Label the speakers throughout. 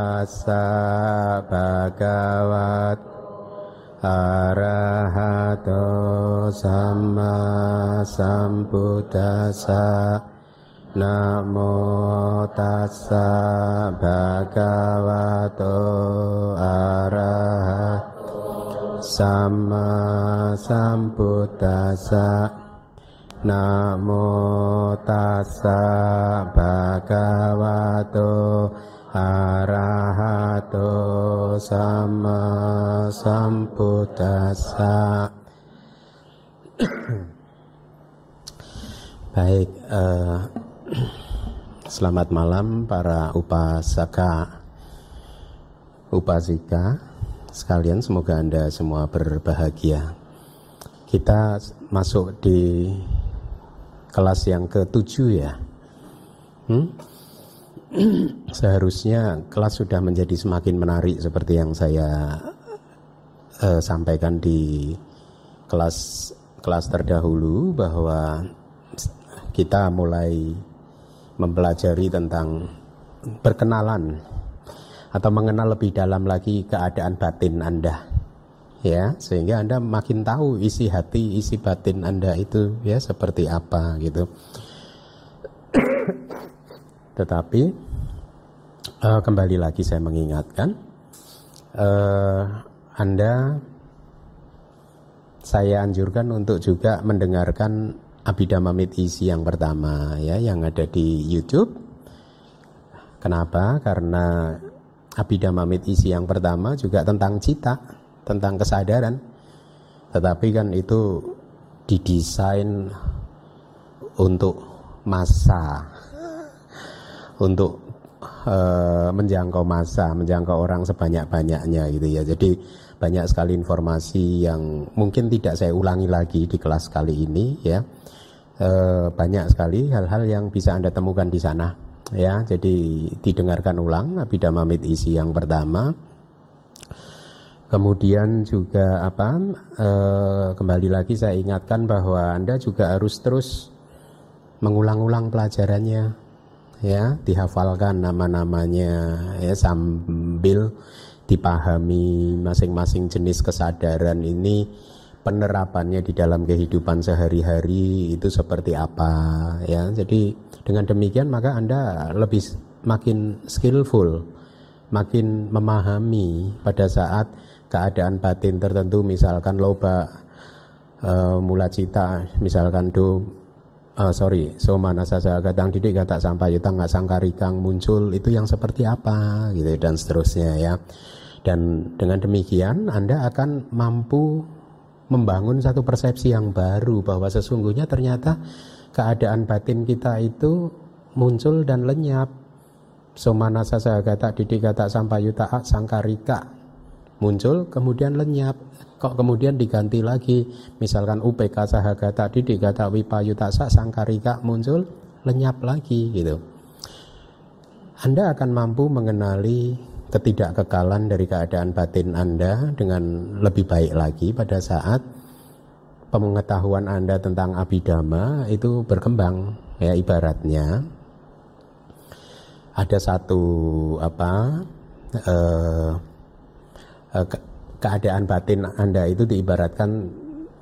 Speaker 1: tassa bhagavato arahato sama sambuddhassa namo tassa bhagavato arahato sama sambuddhassa Namo tassa bhagavato arahato sama sambuddhasa Baik, eh, selamat malam para upasaka, upasika sekalian. Semoga anda semua berbahagia. Kita masuk di kelas yang ketujuh ya. Hmm? Seharusnya kelas sudah menjadi semakin menarik seperti yang saya uh, sampaikan di kelas kelas terdahulu bahwa kita mulai mempelajari tentang perkenalan atau mengenal lebih dalam lagi keadaan batin Anda ya. Sehingga anda makin tahu isi hati isi batin anda itu ya seperti apa gitu tetapi uh, kembali lagi saya mengingatkan uh, anda saya anjurkan untuk juga mendengarkan Abhidhamma isi yang pertama ya yang ada di YouTube. Kenapa? Karena Abhidhamma isi yang pertama juga tentang cita tentang kesadaran tetapi kan itu didesain untuk masa untuk e, menjangkau masa menjangkau orang sebanyak-banyaknya gitu ya. Jadi banyak sekali informasi yang mungkin tidak saya ulangi lagi di kelas kali ini ya. E, banyak sekali hal-hal yang bisa anda temukan di sana ya. Jadi didengarkan ulang Abhidhamma isi yang pertama. Kemudian juga apa? E, kembali lagi saya ingatkan bahwa Anda juga harus terus mengulang-ulang pelajarannya ya, dihafalkan nama-namanya ya sambil dipahami masing-masing jenis kesadaran ini penerapannya di dalam kehidupan sehari-hari itu seperti apa ya. Jadi dengan demikian maka Anda lebih makin skillful, makin memahami pada saat keadaan batin tertentu misalkan loba uh, mula cita misalkan do uh, sorry. So mana saja kadang didik kata sampai yutang nggak sangkarikang muncul itu yang seperti apa gitu dan seterusnya ya. Dan dengan demikian anda akan mampu membangun satu persepsi yang baru bahwa sesungguhnya ternyata keadaan batin kita itu muncul dan lenyap. Somana saja kata didik kata sampai yuta sangkarika muncul kemudian lenyap kok kemudian diganti lagi? Misalkan UPK sahagata didik kata wipayutasa sangkarika muncul lenyap lagi gitu. Anda akan mampu mengenali ketidakkekalan dari keadaan batin Anda dengan lebih baik lagi pada saat pengetahuan Anda tentang abidama itu berkembang ya ibaratnya. Ada satu apa eh, Eh, keadaan batin Anda itu diibaratkan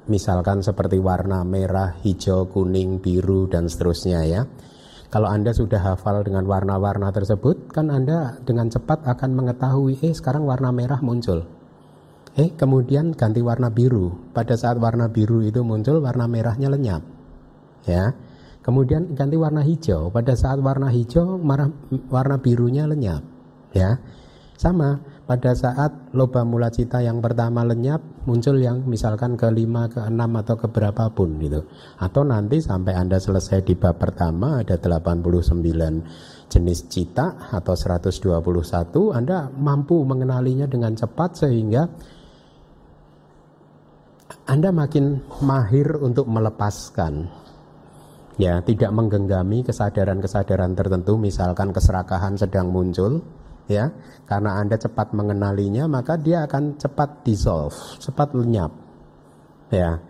Speaker 1: misalkan seperti warna merah, hijau, kuning, biru dan seterusnya ya. Kalau Anda sudah hafal dengan warna-warna tersebut, kan Anda dengan cepat akan mengetahui, eh sekarang warna merah muncul. Eh kemudian ganti warna biru. Pada saat warna biru itu muncul, warna merahnya lenyap. Ya. Kemudian ganti warna hijau. Pada saat warna hijau, warna birunya lenyap. Ya. Sama, pada saat loba mula cita yang pertama lenyap muncul yang misalkan ke lima ke enam atau ke berapapun gitu. Atau nanti sampai anda selesai di bab pertama ada 89 jenis cita atau 121 anda mampu mengenalinya dengan cepat sehingga anda makin mahir untuk melepaskan. Ya tidak menggenggami kesadaran-kesadaran tertentu misalkan keserakahan sedang muncul ya karena anda cepat mengenalinya maka dia akan cepat dissolve cepat lenyap ya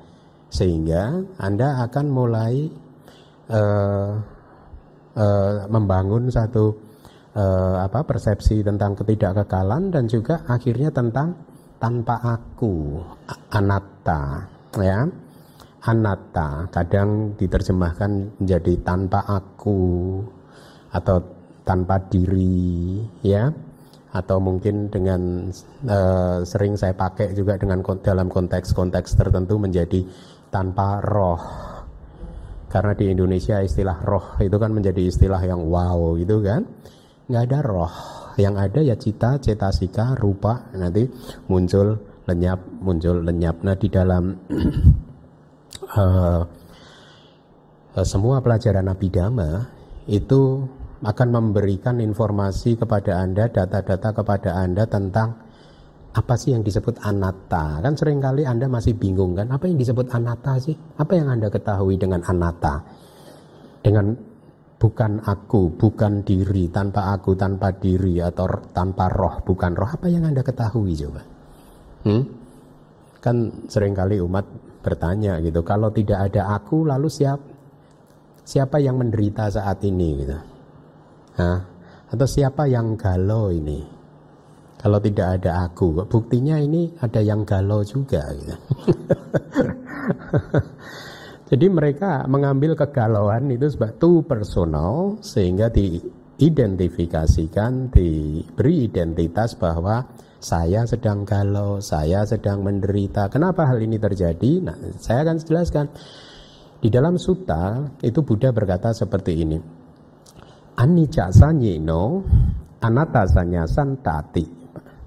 Speaker 1: sehingga anda akan mulai uh, uh, membangun satu eh, apa persepsi tentang ketidakkekalan dan juga akhirnya tentang tanpa aku, anatta, ya. Anatta kadang diterjemahkan menjadi tanpa aku atau tanpa diri, ya. Atau mungkin dengan uh, sering saya pakai juga dengan dalam konteks-konteks tertentu menjadi tanpa roh. Karena di Indonesia istilah roh itu kan menjadi istilah yang wow gitu kan. Nggak ada roh yang ada ya cita, cetasika, rupa nanti muncul lenyap, muncul lenyap. Nah di dalam uh, semua pelajaran Abhidhamma itu akan memberikan informasi kepada Anda, data-data kepada Anda tentang apa sih yang disebut anatta. Kan sering kali Anda masih bingung kan, apa yang disebut anatta sih? Apa yang Anda ketahui dengan anatta? Dengan bukan aku, bukan diri, tanpa aku, tanpa diri, atau tanpa roh, bukan roh. Apa yang Anda ketahui coba? Hmm? Kan sering kali umat bertanya gitu, kalau tidak ada aku, lalu siap, siapa yang menderita saat ini gitu? Atau siapa yang galau ini? Kalau tidak ada aku, buktinya ini ada yang galau juga gitu. Jadi mereka mengambil kegalauan itu sebagai personal sehingga diidentifikasikan, diberi identitas bahwa saya sedang galau, saya sedang menderita. Kenapa hal ini terjadi? Nah, saya akan jelaskan. Di dalam sutta itu Buddha berkata seperti ini. Anicca sanyino anatta santati.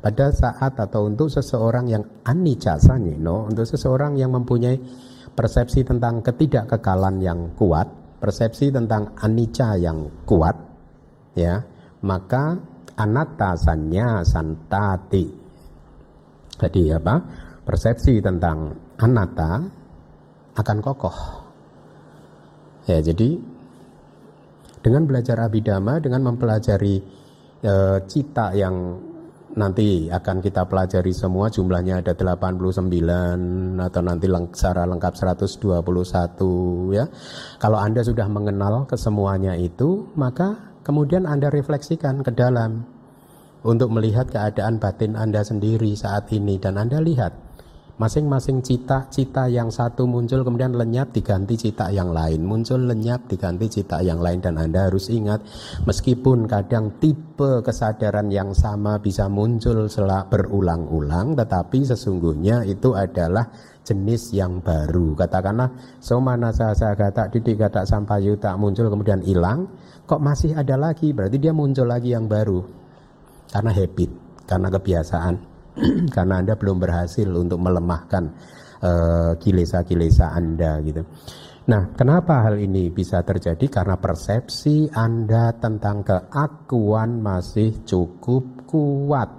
Speaker 1: Pada saat atau untuk seseorang yang anicca sanyino, untuk seseorang yang mempunyai persepsi tentang ketidakkekalan yang kuat, persepsi tentang anicca yang kuat, ya, maka anattasannya santati. Jadi apa? Persepsi tentang anatta akan kokoh. Ya, jadi dengan belajar abidama, dengan mempelajari e, cita yang nanti akan kita pelajari semua jumlahnya ada 89 atau nanti leng, secara lengkap 121 ya. Kalau Anda sudah mengenal kesemuanya itu, maka kemudian Anda refleksikan ke dalam untuk melihat keadaan batin Anda sendiri saat ini dan Anda lihat Masing-masing cita-cita yang satu muncul kemudian lenyap diganti cita yang lain. Muncul lenyap diganti cita yang lain dan Anda harus ingat meskipun kadang tipe kesadaran yang sama bisa muncul setelah berulang-ulang tetapi sesungguhnya itu adalah jenis yang baru. Katakanlah somana sasa kata didik kata tak muncul kemudian hilang, kok masih ada lagi? Berarti dia muncul lagi yang baru. Karena habit, karena kebiasaan. karena Anda belum berhasil untuk melemahkan uh, kilesa-kilesa Anda gitu. Nah, kenapa hal ini bisa terjadi? Karena persepsi Anda tentang keakuan masih cukup kuat.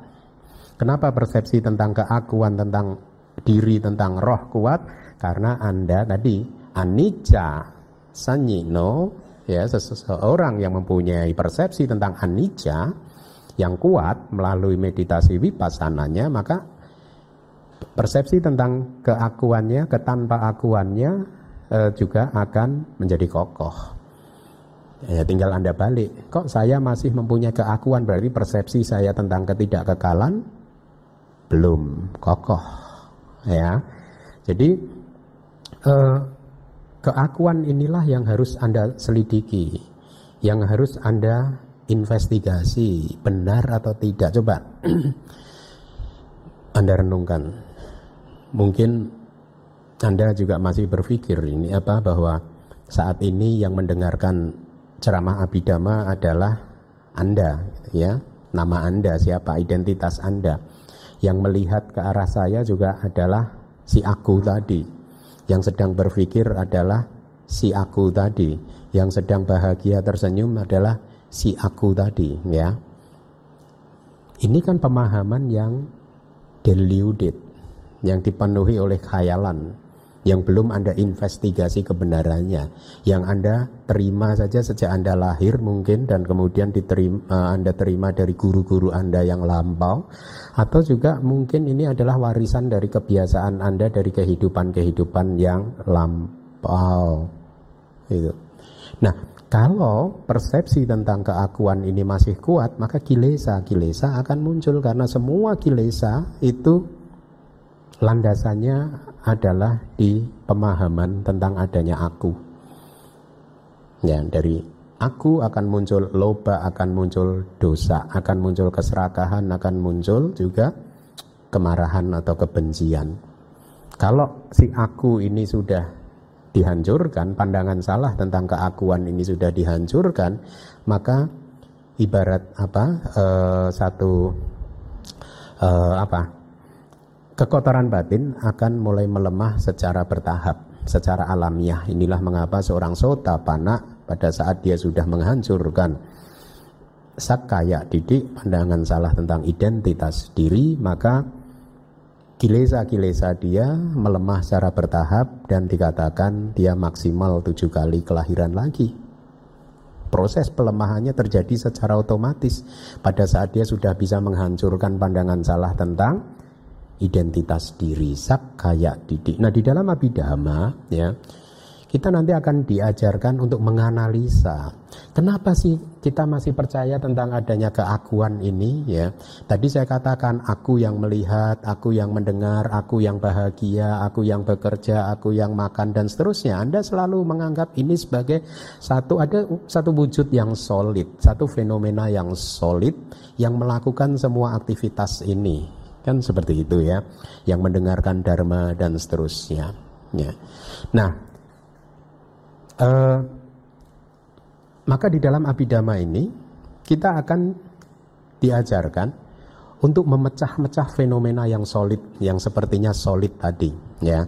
Speaker 1: Kenapa persepsi tentang keakuan, tentang diri, tentang roh kuat? Karena Anda tadi anicca sanyino ya seseorang yang mempunyai persepsi tentang anicca yang kuat melalui meditasi wipassananya maka persepsi tentang keakuannya, ketanpa akuannya e, juga akan menjadi kokoh. Ya, tinggal Anda balik. Kok saya masih mempunyai keakuan berarti persepsi saya tentang ketidakkekalan belum kokoh. Ya. Jadi e, keakuan inilah yang harus Anda selidiki, yang harus Anda investigasi benar atau tidak? Coba Anda renungkan. Mungkin Anda juga masih berpikir ini apa bahwa saat ini yang mendengarkan ceramah abidama adalah Anda ya. Nama Anda siapa identitas Anda. Yang melihat ke arah saya juga adalah si aku tadi. Yang sedang berpikir adalah si aku tadi. Yang sedang bahagia tersenyum adalah si aku tadi ya. Ini kan pemahaman yang deluded, yang dipenuhi oleh khayalan, yang belum Anda investigasi kebenarannya, yang Anda terima saja sejak Anda lahir mungkin dan kemudian diterima, eh, Anda terima dari guru-guru Anda yang lampau, atau juga mungkin ini adalah warisan dari kebiasaan Anda dari kehidupan-kehidupan yang lampau. Itu. Nah, Kalau persepsi tentang keakuan ini masih kuat, maka kilesa-kilesa akan muncul karena semua kilesa itu landasannya adalah di pemahaman tentang adanya aku. Ya, dari aku akan muncul loba, akan muncul dosa, akan muncul keserakahan, akan muncul juga kemarahan atau kebencian. Kalau si aku ini sudah dihancurkan, pandangan salah tentang keakuan ini sudah dihancurkan, maka ibarat apa uh, satu uh, apa kekotoran batin akan mulai melemah secara bertahap, secara alamiah. Inilah mengapa seorang sota panak pada saat dia sudah menghancurkan sakaya didik pandangan salah tentang identitas diri, maka kilesa-kilesa dia melemah secara bertahap dan dikatakan dia maksimal tujuh kali kelahiran lagi. Proses pelemahannya terjadi secara otomatis pada saat dia sudah bisa menghancurkan pandangan salah tentang identitas diri, sak kayak didik. Nah di dalam abidama ya kita nanti akan diajarkan untuk menganalisa kenapa sih kita masih percaya tentang adanya keakuan ini ya. Tadi saya katakan aku yang melihat, aku yang mendengar, aku yang bahagia, aku yang bekerja, aku yang makan dan seterusnya. Anda selalu menganggap ini sebagai satu ada satu wujud yang solid, satu fenomena yang solid yang melakukan semua aktivitas ini. Kan seperti itu ya. Yang mendengarkan dharma dan seterusnya. Ya. Nah, Uh, maka di dalam abidama ini kita akan diajarkan untuk memecah-mecah fenomena yang solid, yang sepertinya solid tadi. Ya,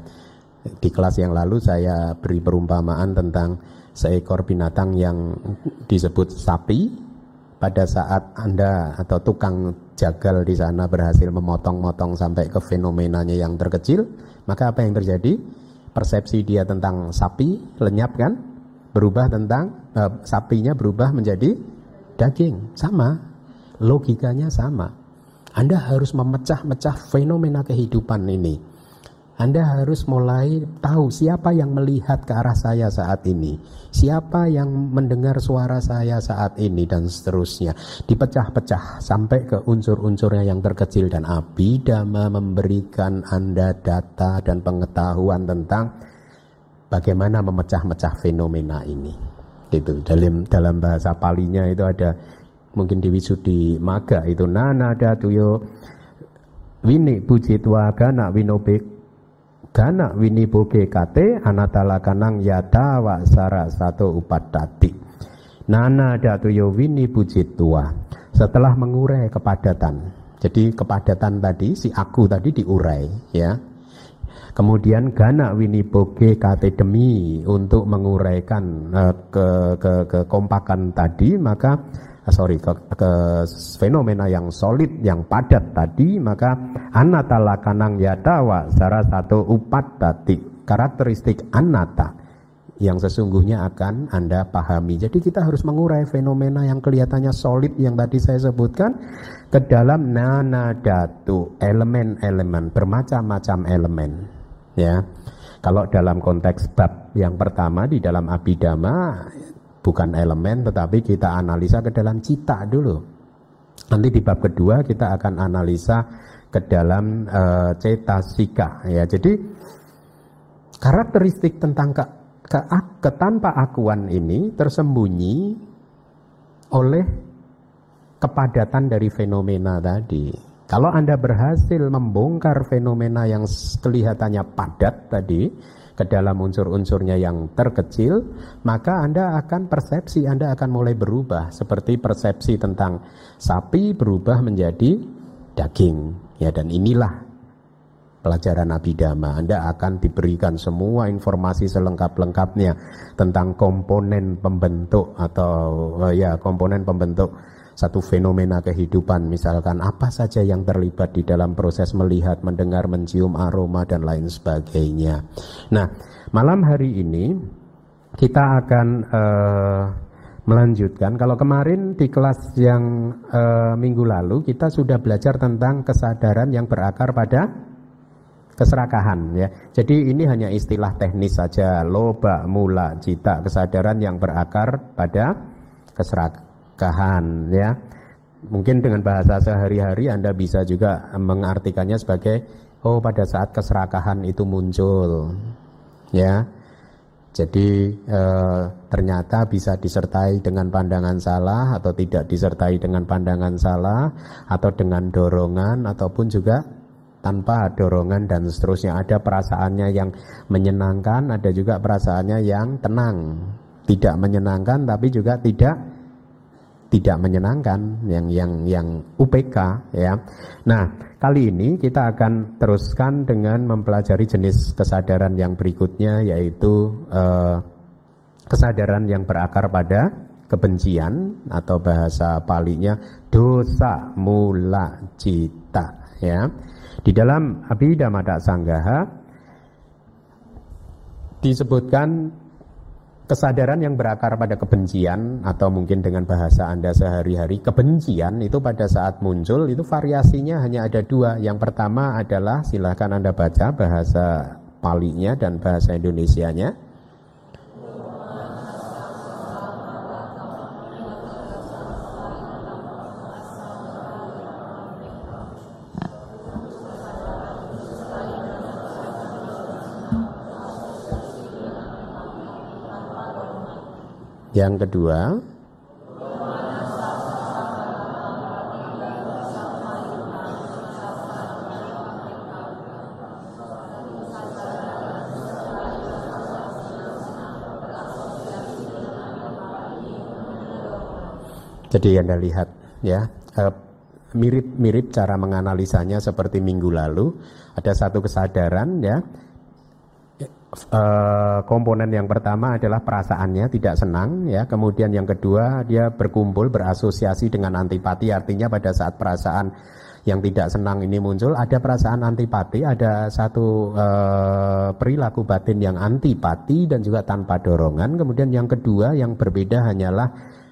Speaker 1: di kelas yang lalu saya beri perumpamaan tentang seekor binatang yang disebut sapi. Pada saat anda atau tukang jagal di sana berhasil memotong-motong sampai ke fenomenanya yang terkecil, maka apa yang terjadi? persepsi dia tentang sapi lenyap kan berubah tentang uh, sapinya berubah menjadi daging. Sama. Logikanya sama. Anda harus memecah-mecah fenomena kehidupan ini. Anda harus mulai tahu siapa yang melihat ke arah saya saat ini, siapa yang mendengar suara saya saat ini dan seterusnya. Dipecah-pecah sampai ke unsur-unsurnya yang terkecil dan abidama memberikan Anda data dan pengetahuan tentang bagaimana memecah-mecah fenomena ini. Itu dalam dalam bahasa palinya itu ada mungkin di Wisudi Maga itu nana tuyo wini puji tuaga nak winobek Gana wini boge kate anatala kanang yata wa sara satu upatati. Nana datuyo wini tua. Setelah mengurai kepadatan. Jadi kepadatan tadi si aku tadi diurai ya. Kemudian gana wini boge kate demi untuk menguraikan uh, ke, ke kekompakan tadi maka Ah, sorry ke, ke fenomena yang solid yang padat tadi maka anatala kanang yadawa salah satu upat tadi karakteristik anata yang sesungguhnya akan Anda pahami. Jadi kita harus mengurai fenomena yang kelihatannya solid yang tadi saya sebutkan ke dalam nana datu elemen-elemen bermacam-macam elemen ya. Kalau dalam konteks bab yang pertama di dalam abidama bukan elemen tetapi kita analisa ke dalam cita dulu. Nanti di bab kedua kita akan analisa ke dalam uh, cetasika ya. Jadi karakteristik tentang ke, ke, ke tanpa akuan ini tersembunyi oleh kepadatan dari fenomena tadi. Kalau Anda berhasil membongkar fenomena yang kelihatannya padat tadi, ke dalam unsur-unsurnya yang terkecil, maka Anda akan persepsi Anda akan mulai berubah seperti persepsi tentang sapi berubah menjadi daging. Ya dan inilah pelajaran abidama. Anda akan diberikan semua informasi selengkap-lengkapnya tentang komponen pembentuk atau uh, ya komponen pembentuk satu fenomena kehidupan misalkan apa saja yang terlibat di dalam proses melihat, mendengar, mencium aroma dan lain sebagainya. Nah, malam hari ini kita akan uh, melanjutkan. Kalau kemarin di kelas yang uh, minggu lalu kita sudah belajar tentang kesadaran yang berakar pada keserakahan ya. Jadi ini hanya istilah teknis saja loba mula cita kesadaran yang berakar pada keserakahan ya. Mungkin dengan bahasa sehari-hari Anda bisa juga mengartikannya sebagai oh pada saat keserakahan itu muncul ya. Jadi eh, ternyata bisa disertai dengan pandangan salah atau tidak disertai dengan pandangan salah atau dengan dorongan ataupun juga tanpa dorongan dan seterusnya. Ada perasaannya yang menyenangkan, ada juga perasaannya yang tenang. Tidak menyenangkan tapi juga tidak tidak menyenangkan yang yang yang UPK ya. Nah, kali ini kita akan teruskan dengan mempelajari jenis kesadaran yang berikutnya yaitu eh, kesadaran yang berakar pada kebencian atau bahasa palinya dosa mula cita ya. Di dalam Abhidhamma Sanggaha disebutkan kesadaran yang berakar pada kebencian atau mungkin dengan bahasa Anda sehari-hari kebencian itu pada saat muncul itu variasinya hanya ada dua. Yang pertama adalah silahkan Anda baca bahasa palinya dan bahasa Indonesianya. Yang kedua, Jadi Anda lihat ya, eh, mirip-mirip cara menganalisanya seperti minggu lalu. Ada satu kesadaran ya, uh, komponen yang pertama adalah perasaannya tidak senang ya. Kemudian yang kedua dia berkumpul berasosiasi dengan antipati artinya pada saat perasaan yang tidak senang ini muncul ada perasaan antipati ada satu uh, perilaku batin yang antipati dan juga tanpa dorongan. Kemudian yang kedua yang berbeda hanyalah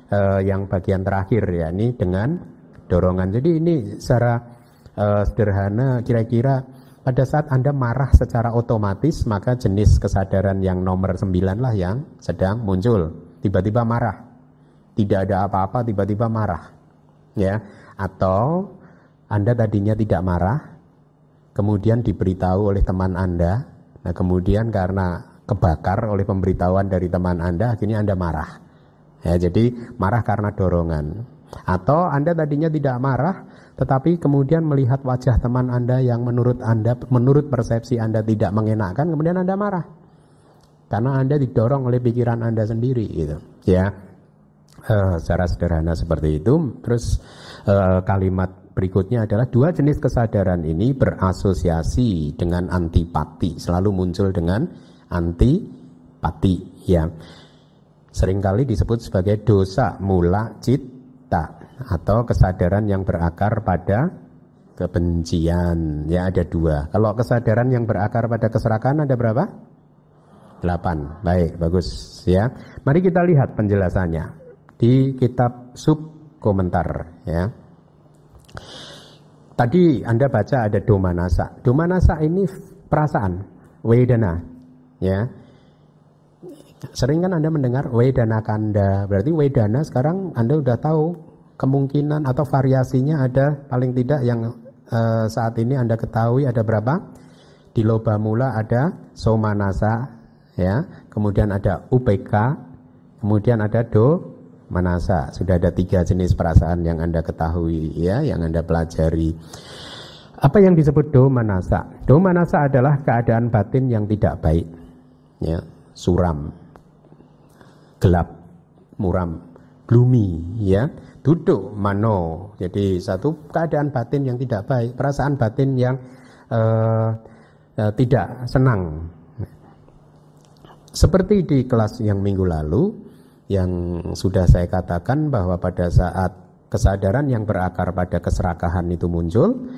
Speaker 1: uh, yang bagian terakhir ya ini dengan dorongan. Jadi ini secara uh, sederhana kira-kira pada saat Anda marah secara otomatis, maka jenis kesadaran yang nomor 9 lah yang sedang muncul. Tiba-tiba marah. Tidak ada apa-apa, tiba-tiba marah. Ya, atau Anda tadinya tidak marah, kemudian diberitahu oleh teman Anda. Nah, kemudian karena kebakar oleh pemberitahuan dari teman Anda, akhirnya Anda marah. Ya, jadi marah karena dorongan. Atau Anda tadinya tidak marah, tetapi kemudian melihat wajah teman Anda yang menurut Anda, menurut persepsi Anda tidak mengenakan, kemudian Anda marah. Karena Anda didorong oleh pikiran Anda sendiri gitu. Ya. Uh, secara sederhana seperti itu. Terus uh, kalimat berikutnya adalah dua jenis kesadaran ini berasosiasi dengan antipati, selalu muncul dengan antipati ya. Seringkali disebut sebagai dosa mula cita atau kesadaran yang berakar pada kebencian. Ya ada dua. Kalau kesadaran yang berakar pada keserakahan ada berapa? Delapan. Baik, bagus ya. Mari kita lihat penjelasannya di kitab sub komentar ya. Tadi Anda baca ada domanasa. Domanasa ini perasaan, wedana ya. Sering kan Anda mendengar wedana kanda. Berarti wedana sekarang Anda udah tahu kemungkinan atau variasinya ada paling tidak yang uh, saat ini Anda ketahui ada berapa? Di loba mula ada somanasa ya, kemudian ada UPK, kemudian ada do manasa. Sudah ada tiga jenis perasaan yang Anda ketahui ya, yang Anda pelajari. Apa yang disebut do manasa? Do manasa adalah keadaan batin yang tidak baik. Ya, suram, gelap, muram, gloomy ya duduk mano. Jadi satu keadaan batin yang tidak baik, perasaan batin yang uh, uh, tidak senang. Seperti di kelas yang minggu lalu yang sudah saya katakan bahwa pada saat kesadaran yang berakar pada keserakahan itu muncul,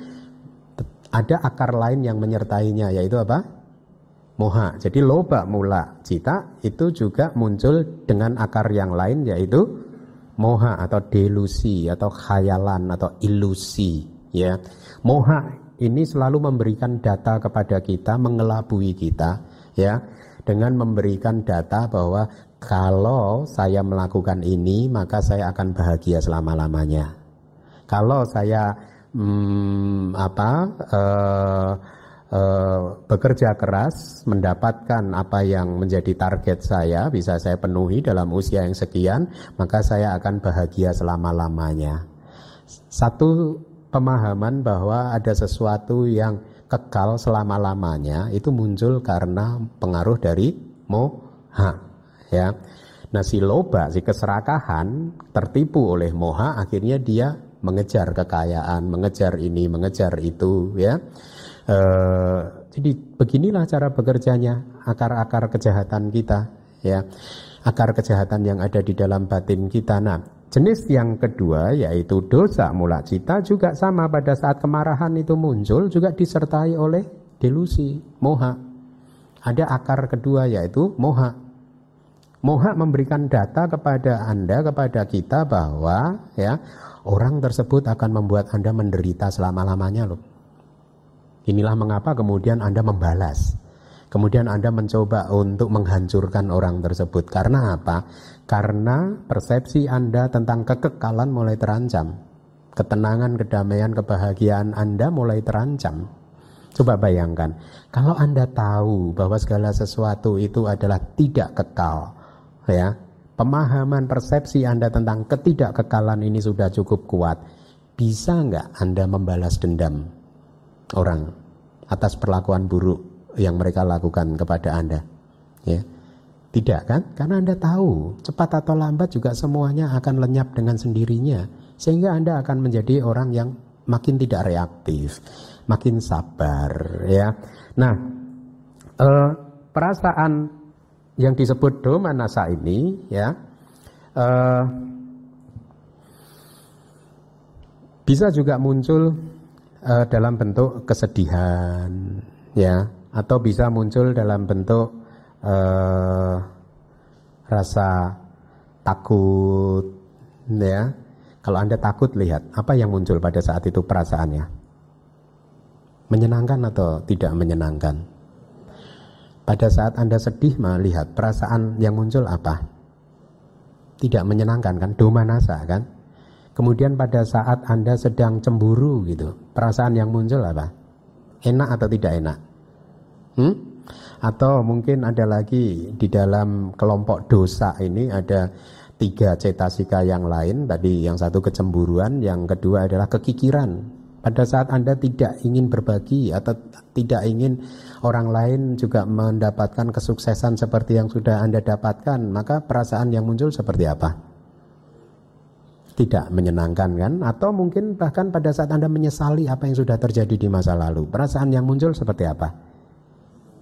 Speaker 1: ada akar lain yang menyertainya yaitu apa? Moha. Jadi loba mula cita itu juga muncul dengan akar yang lain yaitu moha atau delusi atau khayalan atau ilusi ya moha ini selalu memberikan data kepada kita, mengelabui kita, ya, dengan memberikan data bahwa kalau saya melakukan ini maka saya akan bahagia selama-lamanya. Kalau saya hmm, apa uh, bekerja keras mendapatkan apa yang menjadi target saya bisa saya penuhi dalam usia yang sekian, maka saya akan bahagia selama-lamanya. Satu pemahaman bahwa ada sesuatu yang kekal selama-lamanya itu muncul karena pengaruh dari moha ya. Nah si loba, si keserakahan tertipu oleh moha akhirnya dia mengejar kekayaan, mengejar ini, mengejar itu ya. E, jadi beginilah cara bekerjanya akar-akar kejahatan kita ya. Akar kejahatan yang ada di dalam batin kita. Nah, Jenis yang kedua yaitu dosa mula cita juga sama pada saat kemarahan itu muncul juga disertai oleh delusi, moha. Ada akar kedua yaitu moha. Moha memberikan data kepada Anda, kepada kita bahwa ya orang tersebut akan membuat Anda menderita selama-lamanya loh. Inilah mengapa kemudian Anda membalas. Kemudian Anda mencoba untuk menghancurkan orang tersebut. Karena apa? Karena persepsi Anda tentang kekekalan mulai terancam. Ketenangan, kedamaian, kebahagiaan Anda mulai terancam. Coba bayangkan, kalau Anda tahu bahwa segala sesuatu itu adalah tidak kekal, ya, pemahaman persepsi Anda tentang ketidakkekalan ini sudah cukup kuat, bisa nggak Anda membalas dendam orang atas perlakuan buruk yang mereka lakukan kepada Anda. Ya. Tidak kan? Karena Anda tahu, cepat atau lambat juga semuanya akan lenyap dengan sendirinya. Sehingga Anda akan menjadi orang yang makin tidak reaktif, makin sabar, ya. Nah, eh, perasaan yang disebut domanasa ini, ya, eh, bisa juga muncul eh, dalam bentuk kesedihan, ya, atau bisa muncul dalam bentuk uh, rasa takut ya. Kalau anda takut lihat apa yang muncul pada saat itu perasaannya. Menyenangkan atau tidak menyenangkan? Pada saat anda sedih melihat perasaan yang muncul apa? Tidak menyenangkan kan? Domanasa kan? Kemudian pada saat anda sedang cemburu gitu perasaan yang muncul apa enak atau tidak enak Hmm? Atau mungkin ada lagi di dalam kelompok dosa ini ada tiga cetasika yang lain. Tadi yang satu kecemburuan, yang kedua adalah kekikiran. Pada saat Anda tidak ingin berbagi atau tidak ingin orang lain juga mendapatkan kesuksesan seperti yang sudah Anda dapatkan, maka perasaan yang muncul seperti apa? Tidak menyenangkan kan? Atau mungkin bahkan pada saat Anda menyesali apa yang sudah terjadi di masa lalu, perasaan yang muncul seperti apa?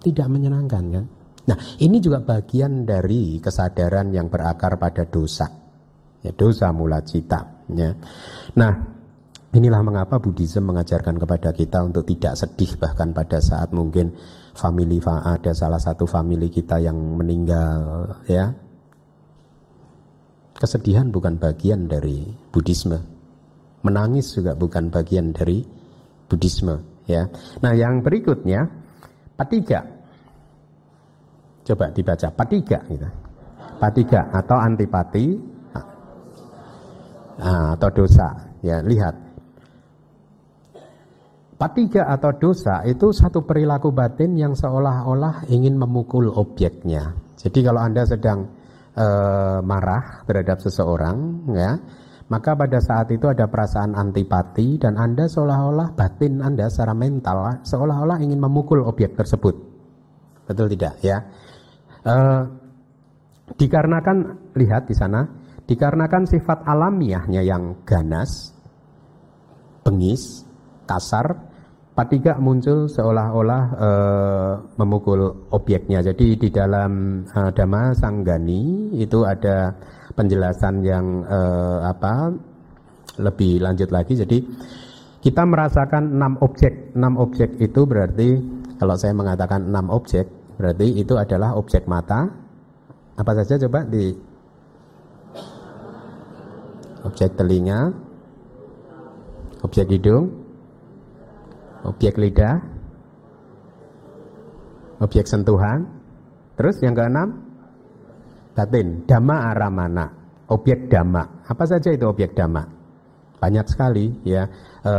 Speaker 1: tidak menyenangkan kan? Nah, ini juga bagian dari kesadaran yang berakar pada dosa. Ya, dosa mula cita, ya. Nah, inilah mengapa Buddhism mengajarkan kepada kita untuk tidak sedih bahkan pada saat mungkin family ada salah satu family kita yang meninggal, ya. Kesedihan bukan bagian dari Buddhisme. Menangis juga bukan bagian dari Buddhisme, ya. Nah, yang berikutnya patiga Coba dibaca patiga gitu. Patiga atau antipati atau dosa. Ya, lihat. Patiga atau dosa itu satu perilaku batin yang seolah-olah ingin memukul objeknya. Jadi kalau Anda sedang e, marah terhadap seseorang, ya, maka pada saat itu ada perasaan antipati dan Anda seolah-olah batin Anda secara mental seolah-olah ingin memukul objek tersebut. Betul tidak ya? Uh, dikarenakan lihat di sana, dikarenakan sifat alamiahnya yang ganas, bengis, kasar, patiga muncul seolah-olah uh, memukul objeknya. Jadi di dalam uh, Dhamma Sanggani itu ada penjelasan yang uh, apa lebih lanjut lagi. Jadi kita merasakan enam objek. Enam objek itu berarti kalau saya mengatakan enam objek Berarti itu adalah objek mata. Apa saja coba di objek telinga, objek hidung, Objek lidah, objek sentuhan. Terus yang keenam, batin, dhamma aramana, objek dhamma. Apa saja itu objek dhamma? Banyak sekali ya. E,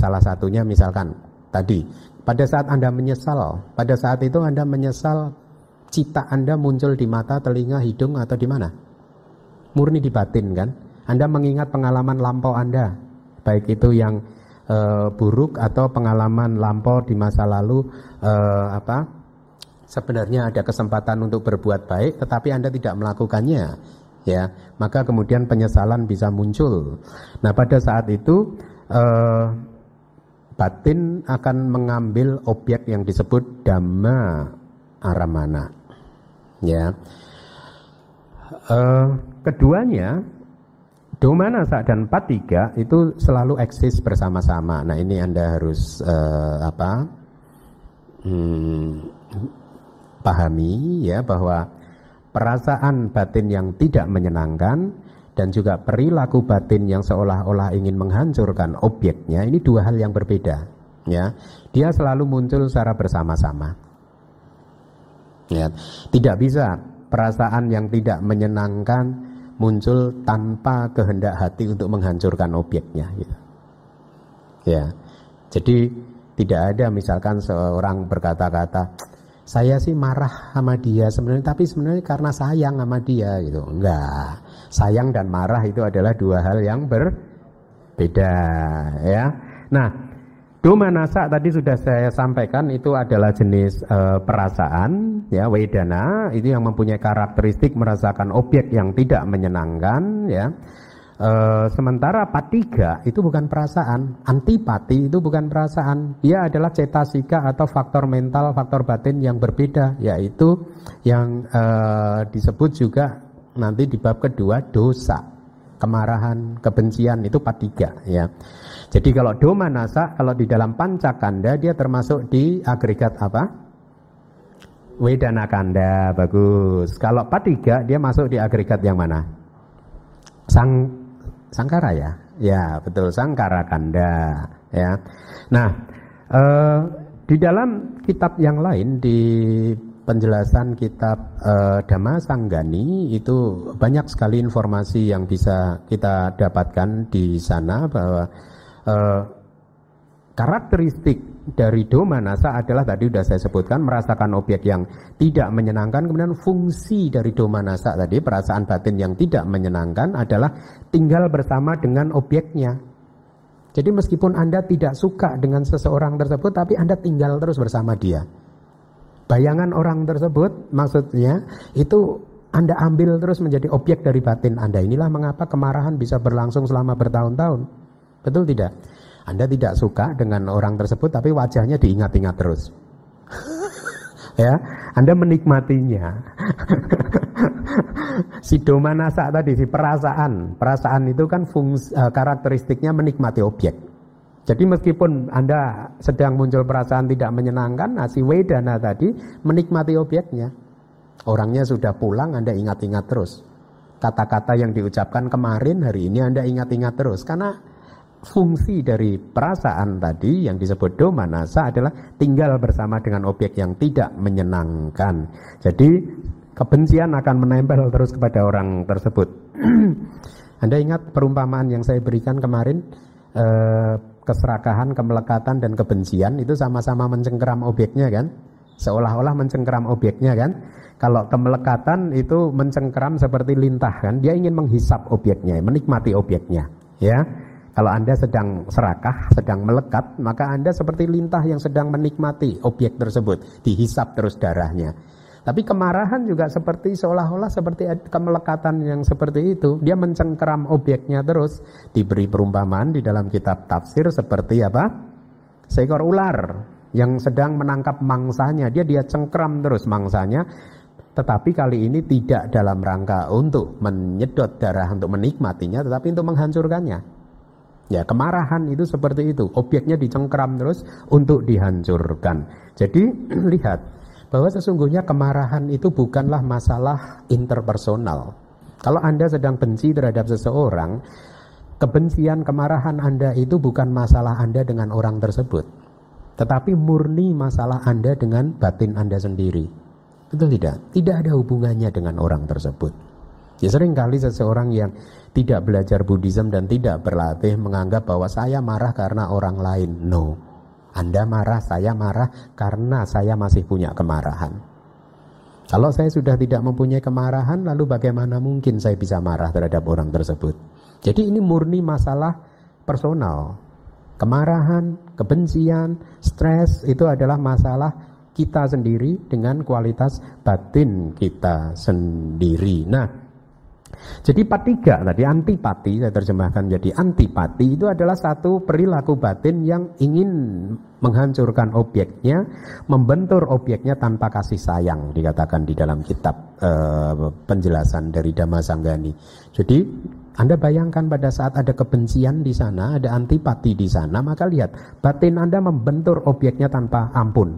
Speaker 1: salah satunya misalkan tadi, pada saat Anda menyesal, pada saat itu Anda menyesal cita Anda muncul di mata, telinga, hidung atau di mana? Murni di batin kan? Anda mengingat pengalaman lampau Anda, baik itu yang e, buruk atau pengalaman lampau di masa lalu e, apa? sebenarnya ada kesempatan untuk berbuat baik tetapi Anda tidak melakukannya ya maka kemudian penyesalan bisa muncul nah pada saat itu eh, batin akan mengambil objek yang disebut dhamma aramana ya keduanya Domanasa dan Patiga itu selalu eksis bersama-sama. Nah ini anda harus uh, apa? Hmm, pahami ya bahwa perasaan batin yang tidak menyenangkan dan juga perilaku batin yang seolah-olah ingin menghancurkan objeknya ini dua hal yang berbeda ya dia selalu muncul secara bersama-sama ya tidak bisa perasaan yang tidak menyenangkan muncul tanpa kehendak hati untuk menghancurkan objeknya gitu. ya. Jadi tidak ada misalkan seorang berkata-kata saya sih marah sama dia sebenarnya tapi sebenarnya karena sayang sama dia gitu. Enggak. Sayang dan marah itu adalah dua hal yang berbeda ya. Nah Domanasa tadi sudah saya sampaikan itu adalah jenis e, perasaan ya wedana. Itu yang mempunyai karakteristik merasakan objek yang tidak menyenangkan ya. E, sementara patiga itu bukan perasaan, antipati itu bukan perasaan, dia adalah cetasika atau faktor mental, faktor batin yang berbeda, yaitu yang e, disebut juga nanti di bab kedua dosa, kemarahan, kebencian itu patiga ya. Jadi kalau doma nasa, kalau di dalam pancakanda dia termasuk di agregat apa? Wedana kanda, bagus. Kalau patiga dia masuk di agregat yang mana? Sang Sangkara ya? Ya, betul Sangkara Kanda ya. Nah, eh, di dalam kitab yang lain di penjelasan kitab eh, Dhamma Sanggani itu banyak sekali informasi yang bisa kita dapatkan di sana bahwa eh, karakteristik dari doma nasa adalah tadi sudah saya sebutkan merasakan objek yang tidak menyenangkan kemudian fungsi dari doma nasa tadi perasaan batin yang tidak menyenangkan adalah tinggal bersama dengan objeknya jadi meskipun Anda tidak suka dengan seseorang tersebut tapi Anda tinggal terus bersama dia bayangan orang tersebut maksudnya itu anda ambil terus menjadi objek dari batin Anda. Inilah mengapa kemarahan bisa berlangsung selama bertahun-tahun. Betul tidak? Anda tidak suka dengan orang tersebut tapi wajahnya diingat-ingat terus. ya, Anda menikmatinya. si domanasa tadi, si perasaan. Perasaan itu kan fungsi, uh, karakteristiknya menikmati objek. Jadi meskipun Anda sedang muncul perasaan tidak menyenangkan, nah si wedana tadi menikmati objeknya. Orangnya sudah pulang, Anda ingat-ingat terus. Kata-kata yang diucapkan kemarin, hari ini Anda ingat-ingat terus. Karena fungsi dari perasaan tadi yang disebut domanasa adalah tinggal bersama dengan objek yang tidak menyenangkan. Jadi kebencian akan menempel terus kepada orang tersebut. Anda ingat perumpamaan yang saya berikan kemarin eh, keserakahan, kemelekatan dan kebencian itu sama-sama mencengkeram objeknya kan? Seolah-olah mencengkeram objeknya kan? Kalau kemelekatan itu mencengkeram seperti lintah kan? Dia ingin menghisap objeknya, menikmati objeknya, ya. Kalau Anda sedang serakah, sedang melekat, maka Anda seperti lintah yang sedang menikmati objek tersebut, dihisap terus darahnya. Tapi kemarahan juga seperti seolah-olah seperti kemelekatan yang seperti itu. Dia mencengkeram objeknya terus. Diberi perumpamaan di dalam kitab tafsir seperti apa? Seekor ular yang sedang menangkap mangsanya. Dia dia cengkeram terus mangsanya. Tetapi kali ini tidak dalam rangka untuk menyedot darah untuk menikmatinya, tetapi untuk menghancurkannya. Ya, kemarahan itu seperti itu. Objeknya dicengkram terus untuk dihancurkan. Jadi lihat bahwa sesungguhnya kemarahan itu bukanlah masalah interpersonal. Kalau Anda sedang benci terhadap seseorang, kebencian kemarahan Anda itu bukan masalah Anda dengan orang tersebut. tetapi murni masalah Anda dengan batin Anda sendiri. Betul tidak? Tidak ada hubungannya dengan orang tersebut. Ya sering kali seseorang yang tidak belajar Buddhism dan tidak berlatih menganggap bahwa saya marah karena orang lain. No. Anda marah, saya marah karena saya masih punya kemarahan. Kalau saya sudah tidak mempunyai kemarahan, lalu bagaimana mungkin saya bisa marah terhadap orang tersebut? Jadi ini murni masalah personal. Kemarahan, kebencian, stres itu adalah masalah kita sendiri dengan kualitas batin kita sendiri. Nah, jadi patiga tadi antipati saya terjemahkan jadi antipati itu adalah satu perilaku batin yang ingin menghancurkan objeknya, membentur objeknya tanpa kasih sayang dikatakan di dalam kitab eh, penjelasan dari Dhammasanggani. Jadi anda bayangkan pada saat ada kebencian di sana, ada antipati di sana, maka lihat batin Anda membentur objeknya tanpa ampun.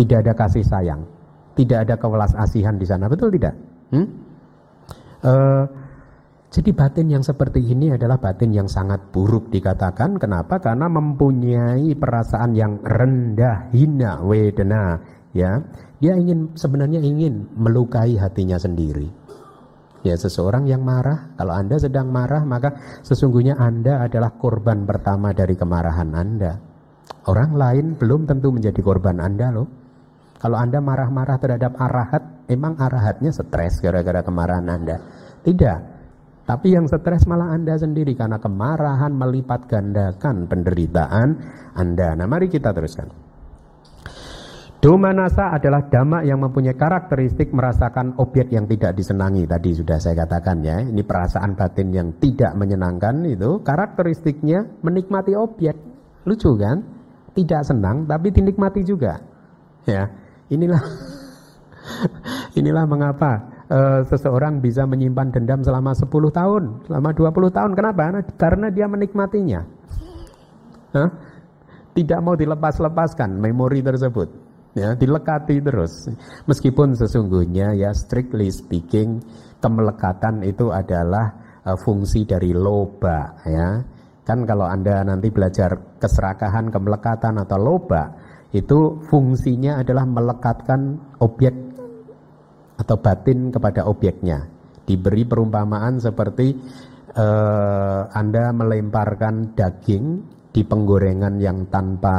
Speaker 1: Tidak ada kasih sayang, tidak ada kewelas asihan di sana, betul tidak? Hmm? Uh, jadi batin yang seperti ini adalah batin yang sangat buruk dikatakan. Kenapa? Karena mempunyai perasaan yang rendah, hina, wedena. Ya, dia ingin sebenarnya ingin melukai hatinya sendiri. Ya seseorang yang marah, kalau Anda sedang marah maka sesungguhnya Anda adalah korban pertama dari kemarahan Anda. Orang lain belum tentu menjadi korban Anda loh. Kalau Anda marah-marah terhadap arahat, emang arahatnya stres gara-gara kemarahan Anda? Tidak. Tapi yang stres malah Anda sendiri karena kemarahan melipat gandakan penderitaan Anda. Nah mari kita teruskan. Domanasa adalah dhamma yang mempunyai karakteristik merasakan objek yang tidak disenangi. Tadi sudah saya katakan ya, ini perasaan batin yang tidak menyenangkan itu karakteristiknya menikmati objek. Lucu kan? Tidak senang tapi dinikmati juga. Ya, inilah inilah mengapa uh, seseorang bisa menyimpan dendam selama 10 tahun, selama 20 tahun. Kenapa? Karena dia menikmatinya. Huh? Tidak mau dilepas-lepaskan memori tersebut ya dilekati terus meskipun sesungguhnya ya strictly speaking kemelekatan itu adalah uh, fungsi dari loba ya kan kalau anda nanti belajar keserakahan kemelekatan atau loba itu fungsinya adalah melekatkan objek atau batin kepada objeknya. Diberi perumpamaan seperti uh, anda melemparkan daging di penggorengan yang tanpa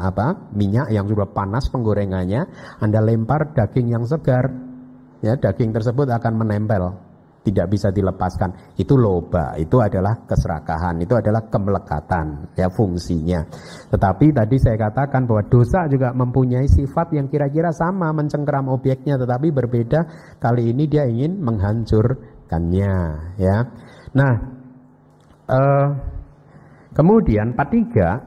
Speaker 1: apa minyak yang sudah panas penggorengannya Anda lempar daging yang segar ya daging tersebut akan menempel tidak bisa dilepaskan. Itu loba itu adalah keserakahan itu adalah kemelekatan ya fungsinya. Tetapi tadi saya katakan bahwa dosa juga mempunyai sifat yang kira-kira sama mencengkeram objeknya tetapi berbeda kali ini dia ingin menghancurkannya ya. Nah uh, Kemudian patiga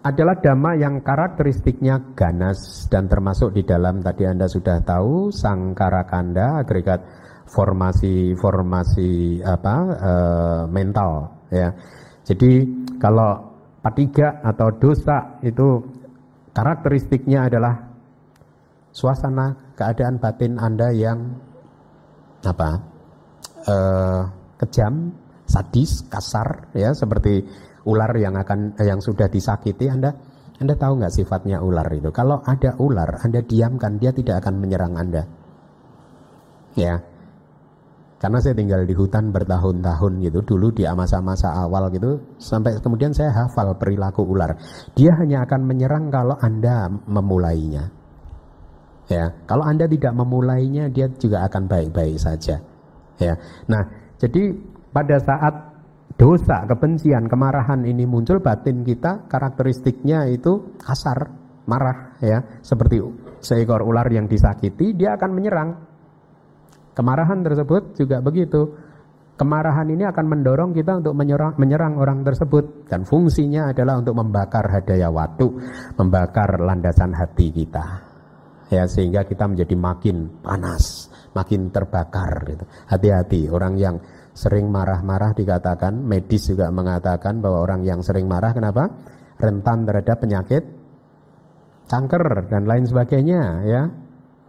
Speaker 1: adalah dhamma yang karakteristiknya ganas dan termasuk di dalam tadi Anda sudah tahu sangkara kanda agregat formasi-formasi apa e, mental ya. Jadi kalau patiga atau dosa itu karakteristiknya adalah suasana keadaan batin Anda yang apa? E, kejam, sadis, kasar ya seperti ular yang akan yang sudah disakiti Anda Anda tahu nggak sifatnya ular itu? Kalau ada ular, Anda diamkan, dia tidak akan menyerang Anda. Ya. Karena saya tinggal di hutan bertahun-tahun gitu, dulu di masa-masa awal gitu, sampai kemudian saya hafal perilaku ular. Dia hanya akan menyerang kalau Anda memulainya. Ya, kalau Anda tidak memulainya, dia juga akan baik-baik saja. Ya. Nah, jadi pada saat dosa, kebencian, kemarahan ini muncul batin kita karakteristiknya itu kasar, marah ya, seperti seekor ular yang disakiti dia akan menyerang. Kemarahan tersebut juga begitu. Kemarahan ini akan mendorong kita untuk menyerang, menyerang orang tersebut dan fungsinya adalah untuk membakar hadaya waktu, membakar landasan hati kita. Ya sehingga kita menjadi makin panas, makin terbakar gitu. Hati-hati orang yang sering marah-marah dikatakan, medis juga mengatakan bahwa orang yang sering marah kenapa? Rentan terhadap penyakit kanker dan lain sebagainya ya.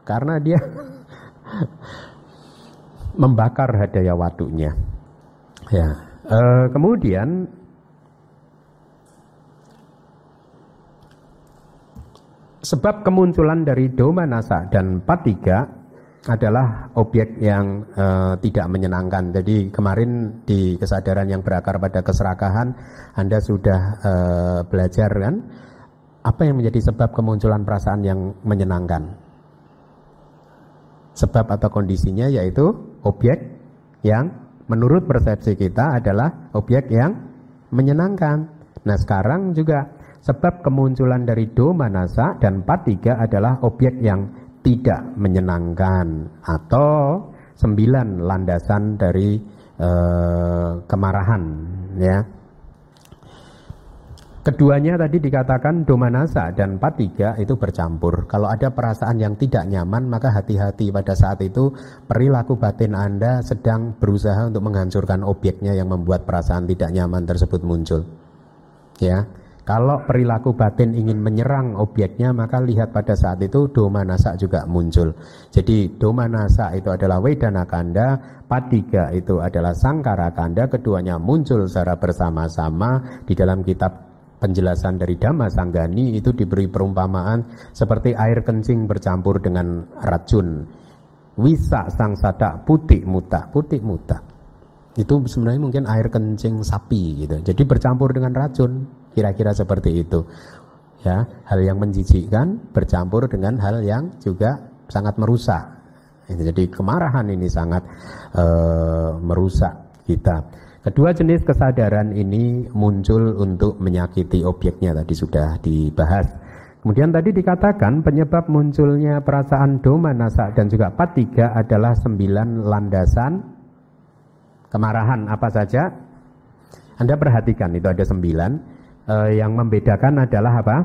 Speaker 1: Karena dia membakar hadaya wadunya. Ya. E, kemudian sebab kemunculan dari doma nasa dan patiga adalah objek yang uh, tidak menyenangkan. Jadi kemarin di kesadaran yang berakar pada keserakahan Anda sudah uh, belajar kan apa yang menjadi sebab kemunculan perasaan yang menyenangkan? Sebab atau kondisinya yaitu objek yang menurut persepsi kita adalah objek yang menyenangkan. Nah sekarang juga sebab kemunculan dari do manasa dan patiga adalah objek yang tidak menyenangkan atau sembilan landasan dari uh, kemarahan ya Keduanya tadi dikatakan domanasa dan patiga itu bercampur. Kalau ada perasaan yang tidak nyaman, maka hati-hati pada saat itu perilaku batin Anda sedang berusaha untuk menghancurkan objeknya yang membuat perasaan tidak nyaman tersebut muncul. Ya, kalau perilaku batin ingin menyerang objeknya, maka lihat pada saat itu doma nasa juga muncul. Jadi doma nasa itu adalah wedana kanda, patiga itu adalah sangkara kanda, keduanya muncul secara bersama-sama di dalam kitab penjelasan dari Dhamma Sanggani itu diberi perumpamaan seperti air kencing bercampur dengan racun. Wisa sang sadak putih muta, putih muta. Itu sebenarnya mungkin air kencing sapi gitu. Jadi bercampur dengan racun. Kira-kira seperti itu. Ya, hal yang menjijikkan bercampur dengan hal yang juga sangat merusak. Jadi kemarahan ini sangat uh, merusak kita. Kedua jenis kesadaran ini muncul untuk menyakiti objeknya tadi sudah dibahas. Kemudian tadi dikatakan penyebab munculnya perasaan doma nasa dan juga patiga adalah sembilan landasan kemarahan apa saja? Anda perhatikan itu ada sembilan eh, yang membedakan adalah apa?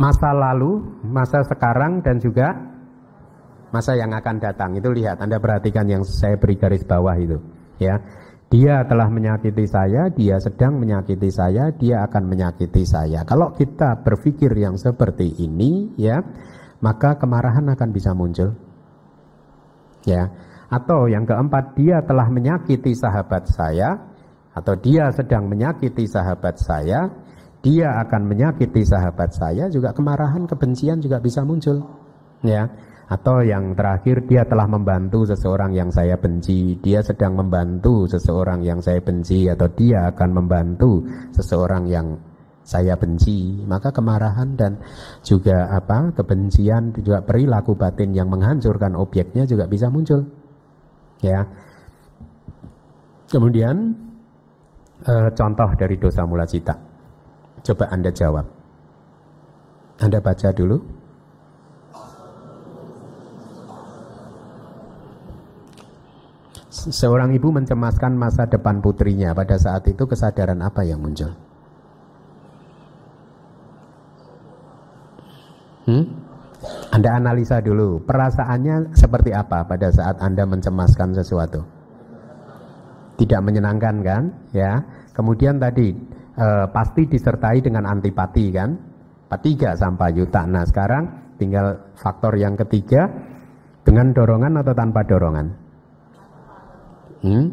Speaker 1: Masa lalu, masa sekarang dan juga masa yang akan datang. Itu lihat, Anda perhatikan yang saya beri garis bawah itu, ya. Dia telah menyakiti saya, dia sedang menyakiti saya, dia akan menyakiti saya. Kalau kita berpikir yang seperti ini, ya, maka kemarahan akan bisa muncul. Ya. Atau yang keempat, dia telah menyakiti sahabat saya, atau dia sedang menyakiti sahabat saya, dia akan menyakiti sahabat saya, juga kemarahan, kebencian juga bisa muncul. Ya. Atau yang terakhir dia telah membantu seseorang yang saya benci, dia sedang membantu seseorang yang saya benci atau dia akan membantu seseorang yang saya benci, maka kemarahan dan juga apa kebencian juga perilaku batin yang menghancurkan objeknya juga bisa muncul. Ya. Kemudian uh, contoh dari dosa mula cita? Coba Anda jawab. Anda baca dulu. Seorang ibu mencemaskan masa depan putrinya. Pada saat itu kesadaran apa yang muncul? Hmm? Anda analisa dulu, perasaannya seperti apa pada saat Anda mencemaskan sesuatu? tidak menyenangkan kan ya kemudian tadi e, pasti disertai dengan antipati kan tiga sampai yuta nah sekarang tinggal faktor yang ketiga dengan dorongan atau tanpa dorongan hmm?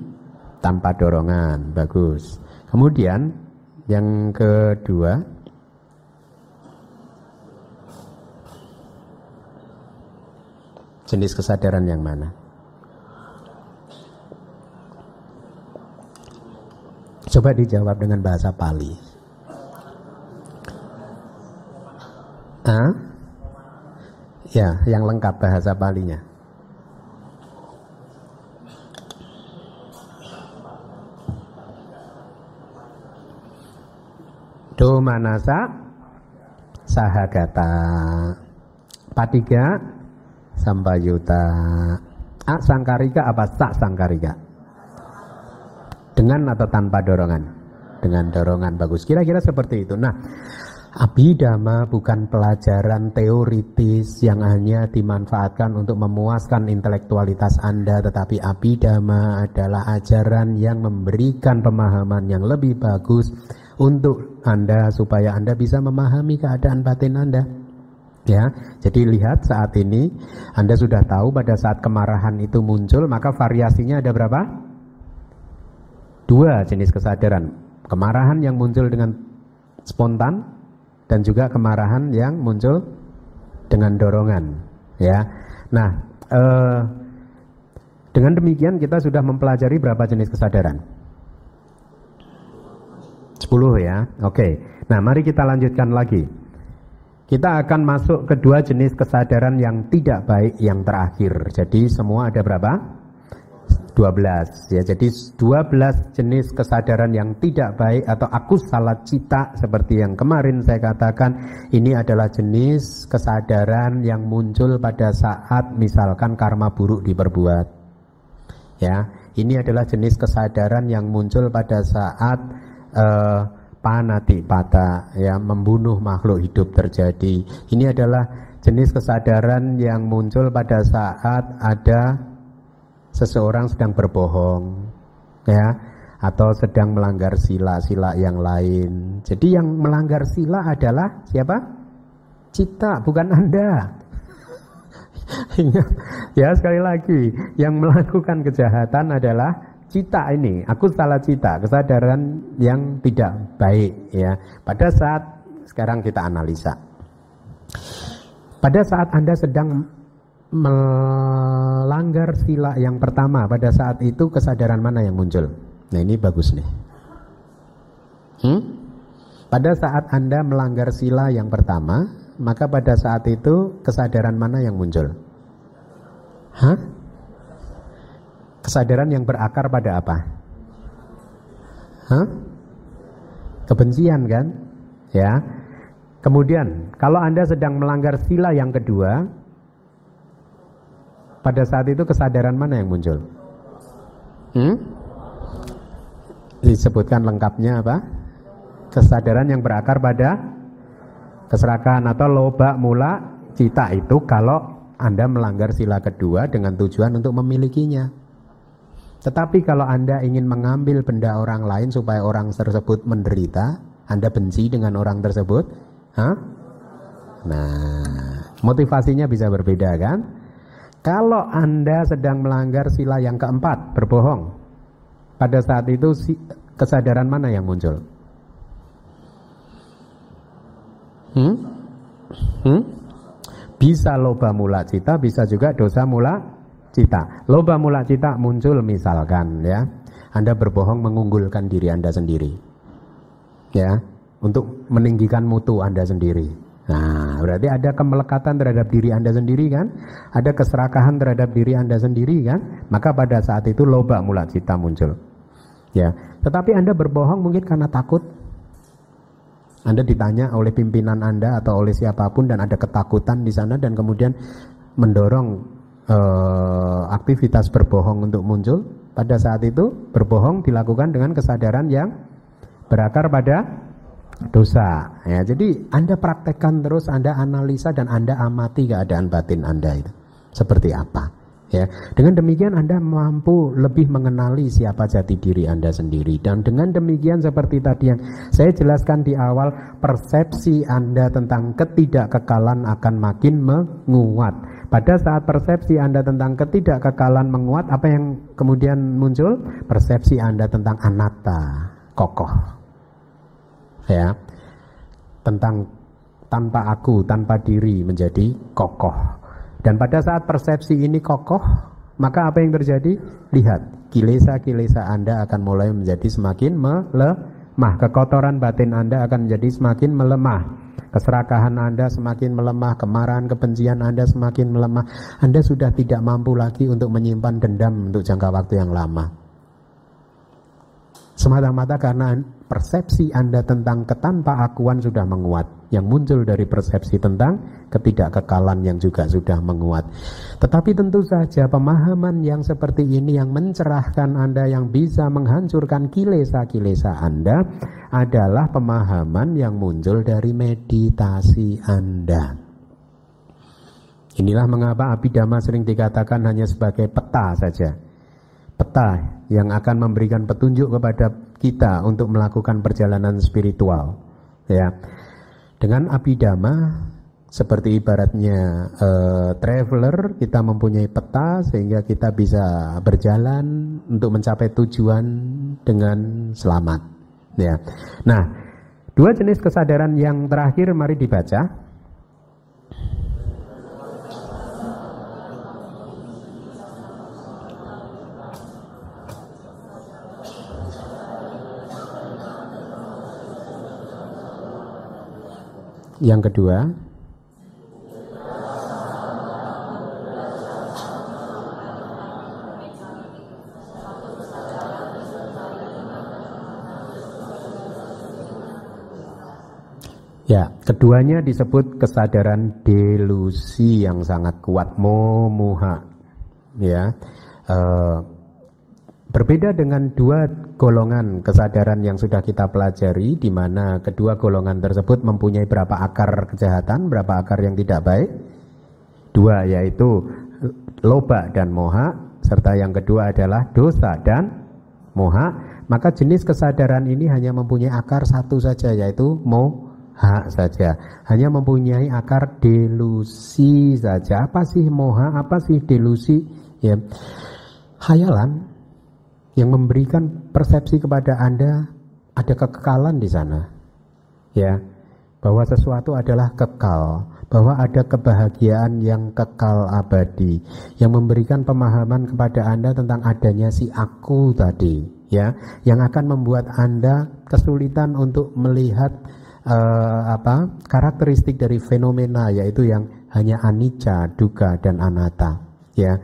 Speaker 1: tanpa dorongan bagus kemudian yang kedua jenis kesadaran yang mana Coba dijawab dengan bahasa Pali. Hah? Ya, yang lengkap bahasa Palinya. Do manasa sahagata. Patiga sambayuta. A sangkarika apa sak sangkarika? Dengan atau tanpa dorongan? Dengan dorongan bagus. Kira-kira seperti itu. Nah, Abhidhamma bukan pelajaran teoritis yang hanya dimanfaatkan untuk memuaskan intelektualitas Anda, tetapi Abhidhamma adalah ajaran yang memberikan pemahaman yang lebih bagus untuk Anda supaya Anda bisa memahami keadaan batin Anda. Ya, jadi lihat saat ini Anda sudah tahu pada saat kemarahan itu muncul, maka variasinya ada berapa? Dua jenis kesadaran, kemarahan yang muncul dengan spontan dan juga kemarahan yang muncul dengan dorongan ya nah eh, dengan demikian kita sudah mempelajari berapa jenis kesadaran 10 ya. Oke. Nah mari kita lanjutkan lagi. Kita akan masuk ke dua jenis kesadaran yang tidak baik yang terakhir. Jadi semua ada berapa? 12 ya. Jadi 12 jenis kesadaran yang tidak baik atau aku salah cita seperti yang kemarin saya katakan ini adalah jenis kesadaran yang muncul pada saat misalkan karma buruk diperbuat. Ya, ini adalah jenis kesadaran yang muncul pada saat uh, panati pata ya membunuh makhluk hidup terjadi. Ini adalah jenis kesadaran yang muncul pada saat ada seseorang sedang berbohong ya atau sedang melanggar sila-sila yang lain. Jadi yang melanggar sila adalah siapa? Cita, bukan Anda. ya sekali lagi, yang melakukan kejahatan adalah cita ini. Aku salah cita, kesadaran yang tidak baik ya. Pada saat sekarang kita analisa. Pada saat Anda sedang melanggar sila yang pertama pada saat itu kesadaran mana yang muncul? Nah ini bagus nih. Hmm? Pada saat Anda melanggar sila yang pertama, maka pada saat itu kesadaran mana yang muncul? Hah? Kesadaran yang berakar pada apa? Hah? Kebencian kan? Ya. Kemudian, kalau Anda sedang melanggar sila yang kedua, pada saat itu kesadaran mana yang muncul? Hmm? Disebutkan lengkapnya apa? Kesadaran yang berakar pada keserakahan atau loba mula cita itu kalau Anda melanggar sila kedua dengan tujuan untuk memilikinya. Tetapi kalau Anda ingin mengambil benda orang lain supaya orang tersebut menderita, Anda benci dengan orang tersebut, Hah? Nah, motivasinya bisa berbeda kan? Kalau Anda sedang melanggar sila yang keempat, berbohong, pada saat itu kesadaran mana yang muncul? Hmm? Hmm? Bisa loba mula cita, bisa juga dosa mula cita. Loba mula cita muncul misalkan ya, Anda berbohong mengunggulkan diri Anda sendiri. Ya, untuk meninggikan mutu Anda sendiri. Nah, berarti ada kemelekatan terhadap diri Anda sendiri kan? Ada keserakahan terhadap diri Anda sendiri kan? Maka pada saat itu loba mula cita muncul. Ya, tetapi Anda berbohong mungkin karena takut. Anda ditanya oleh pimpinan Anda atau oleh siapa pun dan ada ketakutan di sana dan kemudian mendorong uh, aktivitas berbohong untuk muncul. Pada saat itu berbohong dilakukan dengan kesadaran yang berakar pada dosa. Ya, jadi Anda praktekkan terus, Anda analisa dan Anda amati keadaan batin Anda itu seperti apa. Ya, dengan demikian Anda mampu lebih mengenali siapa jati diri Anda sendiri dan dengan demikian seperti tadi yang saya jelaskan di awal persepsi Anda tentang ketidakkekalan akan makin menguat. Pada saat persepsi Anda tentang ketidakkekalan menguat, apa yang kemudian muncul? Persepsi Anda tentang anatta, kokoh ya tentang tanpa aku, tanpa diri menjadi kokoh. Dan pada saat persepsi ini kokoh, maka apa yang terjadi? Lihat, kilesa-kilesa Anda akan mulai menjadi semakin melemah. Kekotoran batin Anda akan menjadi semakin melemah. Keserakahan Anda semakin melemah, kemarahan, kebencian Anda semakin melemah. Anda sudah tidak mampu lagi untuk menyimpan dendam untuk jangka waktu yang lama. Semata-mata karena persepsi Anda tentang ketanpa akuan sudah menguat. Yang muncul dari persepsi tentang ketidakkekalan yang juga sudah menguat. Tetapi tentu saja pemahaman yang seperti ini yang mencerahkan Anda yang bisa menghancurkan kilesa-kilesa Anda adalah pemahaman yang muncul dari meditasi Anda. Inilah mengapa abidama sering dikatakan hanya sebagai peta saja peta yang akan memberikan petunjuk kepada kita untuk melakukan perjalanan spiritual. Ya, dengan abidama seperti ibaratnya uh, traveler kita mempunyai peta sehingga kita bisa berjalan untuk mencapai tujuan dengan selamat. Ya, nah Dua jenis kesadaran yang terakhir mari dibaca. Yang kedua, Ya, keduanya disebut kesadaran delusi yang sangat kuat, momuha. Ya, e, berbeda dengan dua golongan kesadaran yang sudah kita pelajari, di mana kedua golongan tersebut mempunyai berapa akar kejahatan, berapa akar yang tidak baik. Dua yaitu loba dan moha, serta yang kedua adalah dosa dan moha. Maka jenis kesadaran ini hanya mempunyai akar satu saja, yaitu mo hak saja. Hanya mempunyai akar delusi saja. Apa sih moha? Apa sih delusi? Ya, hayalan yang memberikan persepsi kepada Anda ada kekekalan di sana. Ya, bahwa sesuatu adalah kekal, bahwa ada kebahagiaan yang kekal abadi, yang memberikan pemahaman kepada Anda tentang adanya si aku tadi, ya, yang akan membuat Anda kesulitan untuk melihat uh, apa karakteristik dari fenomena yaitu yang hanya anicca, duka dan anatta. Ya,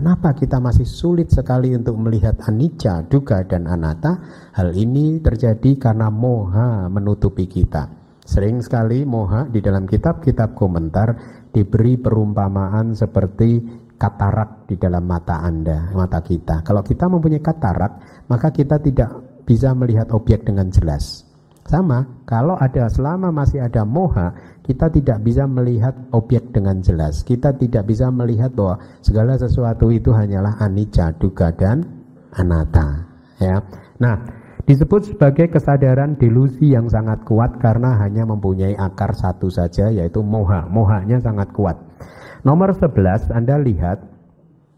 Speaker 1: kenapa kita masih sulit sekali untuk melihat anicca, duka dan anatta? Hal ini terjadi karena moha menutupi kita. Sering sekali moha di dalam kitab-kitab komentar diberi perumpamaan seperti katarak di dalam mata Anda, mata kita. Kalau kita mempunyai katarak, maka kita tidak bisa melihat objek dengan jelas. Sama, kalau ada selama masih ada moha, kita tidak bisa melihat objek dengan jelas. Kita tidak bisa melihat bahwa segala sesuatu itu hanyalah anicca, duga dan anatta. Ya. Nah, disebut sebagai kesadaran delusi yang sangat kuat karena hanya mempunyai akar satu saja yaitu moha. Mohanya sangat kuat. Nomor 11 Anda lihat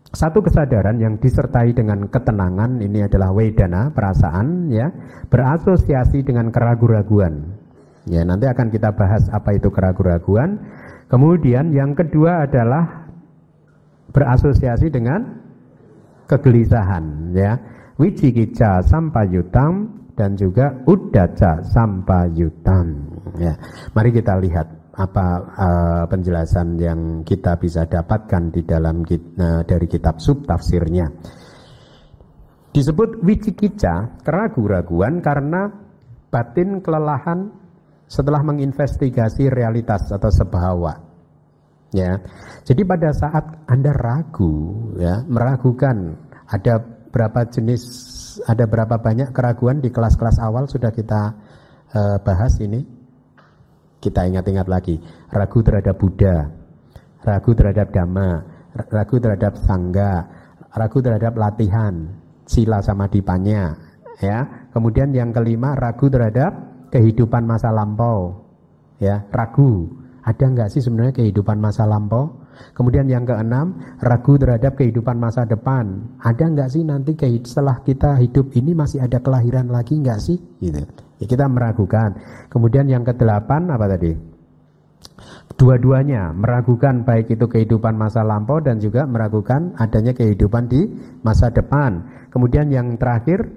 Speaker 1: satu kesadaran yang disertai dengan ketenangan ini adalah wedana, perasaan ya, berasosiasi dengan keraguan-raguan. Ya, nanti akan kita bahas apa itu keraguan-raguan. Kemudian yang kedua adalah berasosiasi dengan kegelisahan ya. Wicikica sampayutam dan juga udaca sampayutam ya. Mari kita lihat apa uh, penjelasan yang kita bisa dapatkan di dalam uh, dari kitab sub tafsirnya. Disebut wicikica, keraguan-raguan karena batin kelelahan setelah menginvestigasi realitas atau sebahawa. Ya. Jadi pada saat Anda ragu ya, meragukan ada berapa jenis ada berapa banyak keraguan di kelas-kelas awal sudah kita uh, bahas ini kita ingat-ingat lagi, ragu terhadap Buddha, ragu terhadap Dhamma, ragu terhadap Sangga, ragu terhadap latihan, sila sama dipanya, ya. Kemudian yang kelima, ragu terhadap kehidupan masa lampau, ya, ragu. Ada nggak sih sebenarnya kehidupan masa lampau? Kemudian yang keenam, ragu terhadap kehidupan masa depan. Ada nggak sih nanti setelah kita hidup ini masih ada kelahiran lagi nggak sih? Gitu. Ya, kita meragukan. Kemudian yang kedelapan apa tadi? Dua-duanya meragukan baik itu kehidupan masa lampau dan juga meragukan adanya kehidupan di masa depan. Kemudian yang terakhir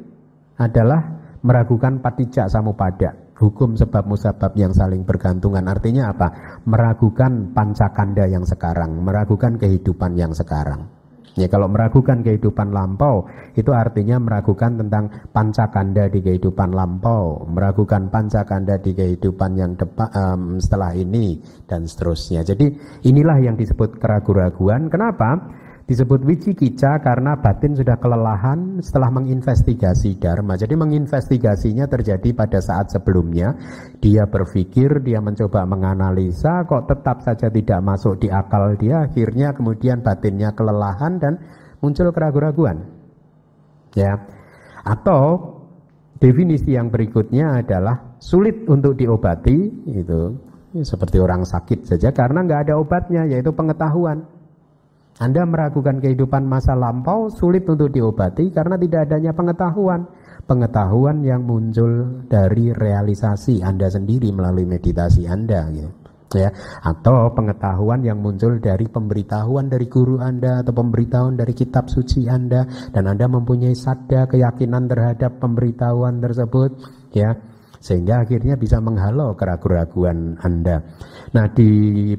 Speaker 1: adalah meragukan patijak samupada, hukum sebab musabab yang saling bergantungan. Artinya apa? Meragukan pancakanda yang sekarang, meragukan kehidupan yang sekarang. Ya kalau meragukan kehidupan lampau itu artinya meragukan tentang pancakanda di kehidupan lampau, meragukan pancakanda di kehidupan yang depan um, setelah ini dan seterusnya. Jadi inilah yang disebut keraguan-raguan. Kenapa? Disebut wicikica karena batin sudah kelelahan setelah menginvestigasi dharma. Jadi menginvestigasinya terjadi pada saat sebelumnya. Dia berpikir, dia mencoba menganalisa, kok tetap saja tidak masuk di akal dia. Akhirnya kemudian batinnya kelelahan dan muncul keraguan-raguan. Ya. Atau definisi yang berikutnya adalah sulit untuk diobati itu seperti orang sakit saja karena nggak ada obatnya yaitu pengetahuan Anda meragukan kehidupan masa lampau sulit untuk diobati karena tidak adanya pengetahuan. Pengetahuan yang muncul dari realisasi Anda sendiri melalui meditasi Anda. Gitu. Ya, atau pengetahuan yang muncul dari pemberitahuan dari guru Anda atau pemberitahuan dari kitab suci Anda dan Anda mempunyai sadar keyakinan terhadap pemberitahuan tersebut ya sehingga akhirnya bisa menghalau keraguan-keraguan Anda. Nah, di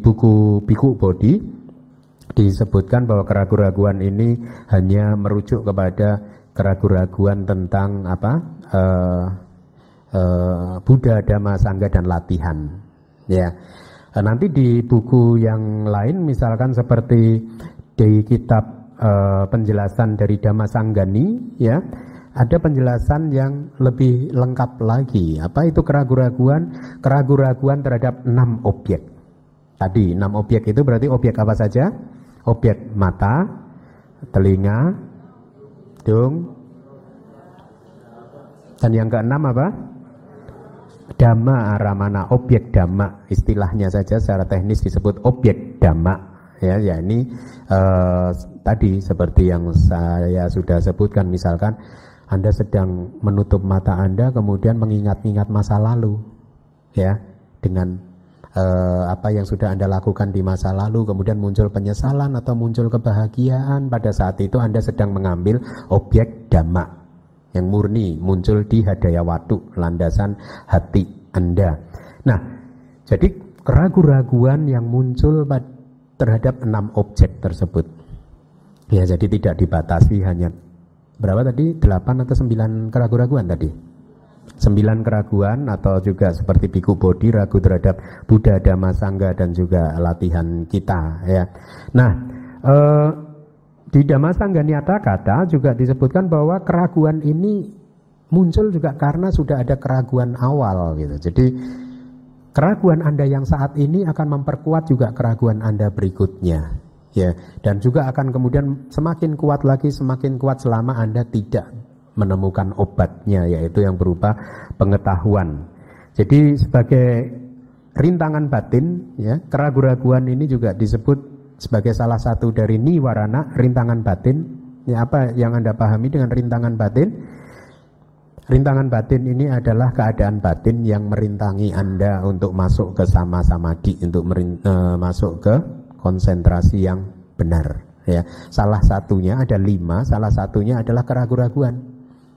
Speaker 1: buku Biku Bodi disebutkan bahwa keraguan-keraguan ini hanya merujuk kepada keraguan-keraguan tentang apa uh, uh, Buddha, Dhamma, Sangga dan latihan. Ya, uh, nanti di buku yang lain, misalkan seperti di kitab uh, penjelasan dari Dhamma Sanggani, ya, ada penjelasan yang lebih lengkap lagi. Apa itu keraguan-keraguan? Keraguan-keraguan terhadap enam objek. Tadi enam objek itu berarti objek apa saja? Objek mata, telinga, hidung, dan yang keenam apa? Dhamma aramana, objek dhamma. Istilahnya saja secara teknis disebut objek dhamma. Ya, ya ini uh, tadi seperti yang saya sudah sebutkan, misalkan Anda sedang menutup mata Anda, kemudian mengingat-ingat masa lalu, ya, dengan eh, apa yang sudah Anda lakukan di masa lalu, kemudian muncul penyesalan atau muncul kebahagiaan, pada saat itu Anda sedang mengambil objek dhamma yang murni muncul di hadaya watu, landasan hati Anda. Nah, jadi keraguan-raguan yang muncul terhadap enam objek tersebut. Ya, jadi tidak dibatasi hanya berapa tadi? Delapan atau sembilan keraguan-raguan tadi? Sembilan keraguan atau juga seperti biku bodi ragu terhadap Buddha Dhamma Sangga dan juga latihan kita ya. Nah, eh, di Dhamma Sangga Niata Kata juga disebutkan bahwa keraguan ini muncul juga karena sudah ada keraguan awal gitu. Jadi keraguan Anda yang saat ini akan memperkuat juga keraguan Anda berikutnya ya dan juga akan kemudian semakin kuat lagi semakin kuat selama Anda tidak menemukan obatnya yaitu yang berupa pengetahuan. Jadi sebagai rintangan batin ya, keraguan-raguan ini juga disebut sebagai salah satu dari niwarana, rintangan batin. Ya apa yang Anda pahami dengan rintangan batin? Rintangan batin ini adalah keadaan batin yang merintangi Anda untuk masuk ke sama-sama di untuk merin, uh, masuk ke konsentrasi yang benar ya. Salah satunya ada lima, salah satunya adalah keraguan-raguan.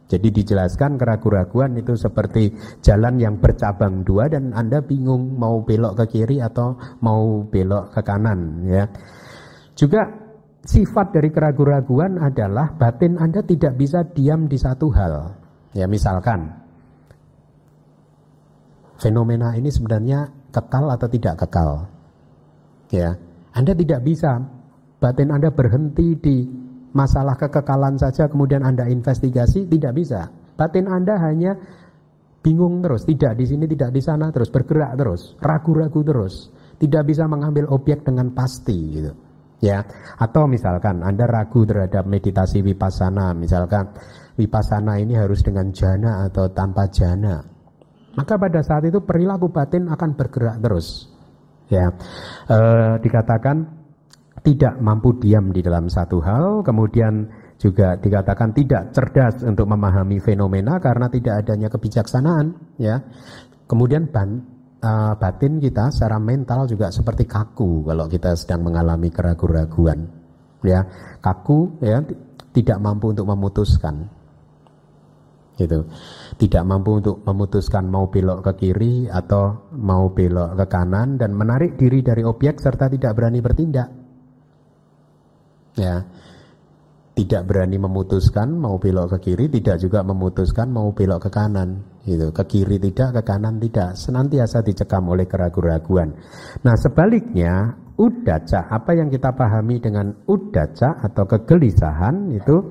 Speaker 1: Jadi dijelaskan keraguan-raguan itu seperti jalan yang bercabang dua dan Anda bingung mau belok ke kiri atau mau belok ke kanan ya. Juga sifat dari keraguan-raguan adalah batin Anda tidak bisa diam di satu hal. Ya misalkan fenomena ini sebenarnya kekal atau tidak kekal. Ya, Anda tidak bisa batin Anda berhenti di masalah kekekalan saja kemudian Anda investigasi tidak bisa. Batin Anda hanya bingung terus, tidak di sini, tidak di sana terus, bergerak terus, ragu-ragu terus, tidak bisa mengambil objek dengan pasti gitu. Ya, atau misalkan Anda ragu terhadap meditasi vipassana, misalkan vipassana ini harus dengan jana atau tanpa jana. Maka pada saat itu perilaku batin akan bergerak terus. Ya, e, dikatakan tidak mampu diam di dalam satu hal, kemudian juga dikatakan tidak cerdas untuk memahami fenomena karena tidak adanya kebijaksanaan, ya. Kemudian ban, uh, batin kita secara mental juga seperti kaku kalau kita sedang mengalami keraguan-raguan, ya. Kaku, ya, tidak mampu untuk memutuskan, gitu. Tidak mampu untuk memutuskan mau belok ke kiri atau mau belok ke kanan dan menarik diri dari objek serta tidak berani bertindak ya tidak berani memutuskan mau belok ke kiri, tidak juga memutuskan mau belok ke kanan. Gitu. Ke kiri tidak, ke kanan tidak. Senantiasa dicekam oleh keraguan-raguan. Nah sebaliknya, udaca, apa yang kita pahami dengan udaca atau kegelisahan itu,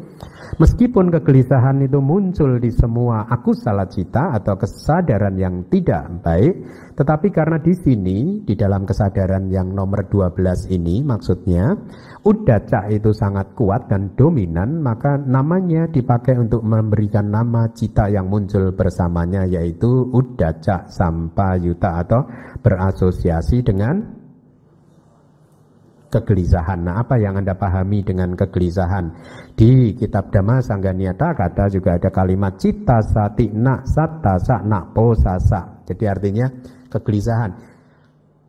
Speaker 1: meskipun kegelisahan itu muncul di semua aku salah cita atau kesadaran yang tidak baik, tetapi karena di sini, di dalam kesadaran yang nomor 12 ini maksudnya, udaca itu sangat kuat dan dominan, maka namanya dipakai untuk memberikan nama cita yang muncul bersamanya yaitu udaca sampayuta atau berasosiasi dengan kegelisahan. Nah, apa yang Anda pahami dengan kegelisahan? Di kitab Dhamma Sangganiata kata juga ada kalimat cita sati na satta sa na posasa. Jadi artinya kegelisahan.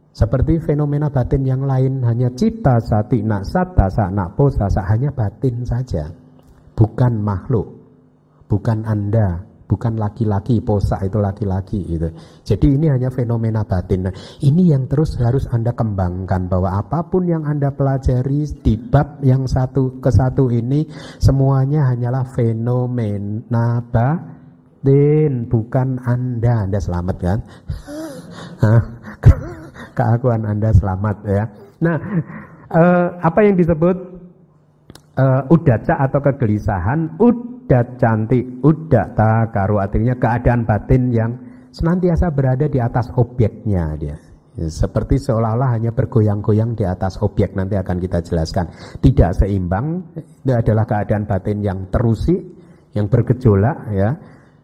Speaker 1: Seperti fenomena batin yang lain hanya cita sati na satta sa na posasa hanya batin saja. Bukan makhluk. Bukan Anda bukan laki-laki posa itu laki-laki itu. Jadi ini hanya fenomena batin. Nah, ini yang terus harus Anda kembangkan bahwa apa pun yang Anda pelajari di bab yang satu ke satu ini semuanya hanyalah fenomena batin bukan Anda. Anda selamat kan? Keakuan Anda selamat ya. Nah, eh, apa yang disebut eh, udaca atau kegelisahan? Ud udah cantik, udah takaru artinya keadaan batin yang senantiasa berada di atas objeknya dia. Seperti seolah-olah hanya bergoyang-goyang di atas objek nanti akan kita jelaskan. Tidak seimbang itu adalah keadaan batin yang terusik, yang bergejolak ya.